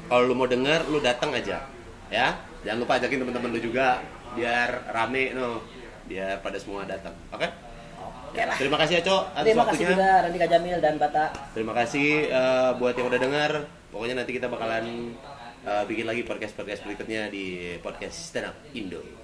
Speaker 1: kalau lu mau denger lu datang aja. Ya. Jangan lupa ajakin teman-teman lu juga biar rame no. Biar pada semua datang. Oke?
Speaker 2: Oke lah.
Speaker 1: Terima kasih ya, Cok, atas
Speaker 2: terima kasih
Speaker 1: waktunya.
Speaker 2: juga Randika Jamil dan Bata
Speaker 1: Terima kasih eh, buat yang udah dengar. Pokoknya nanti kita bakalan eh, bikin lagi podcast-podcast berikutnya di podcast Stand Up Indo.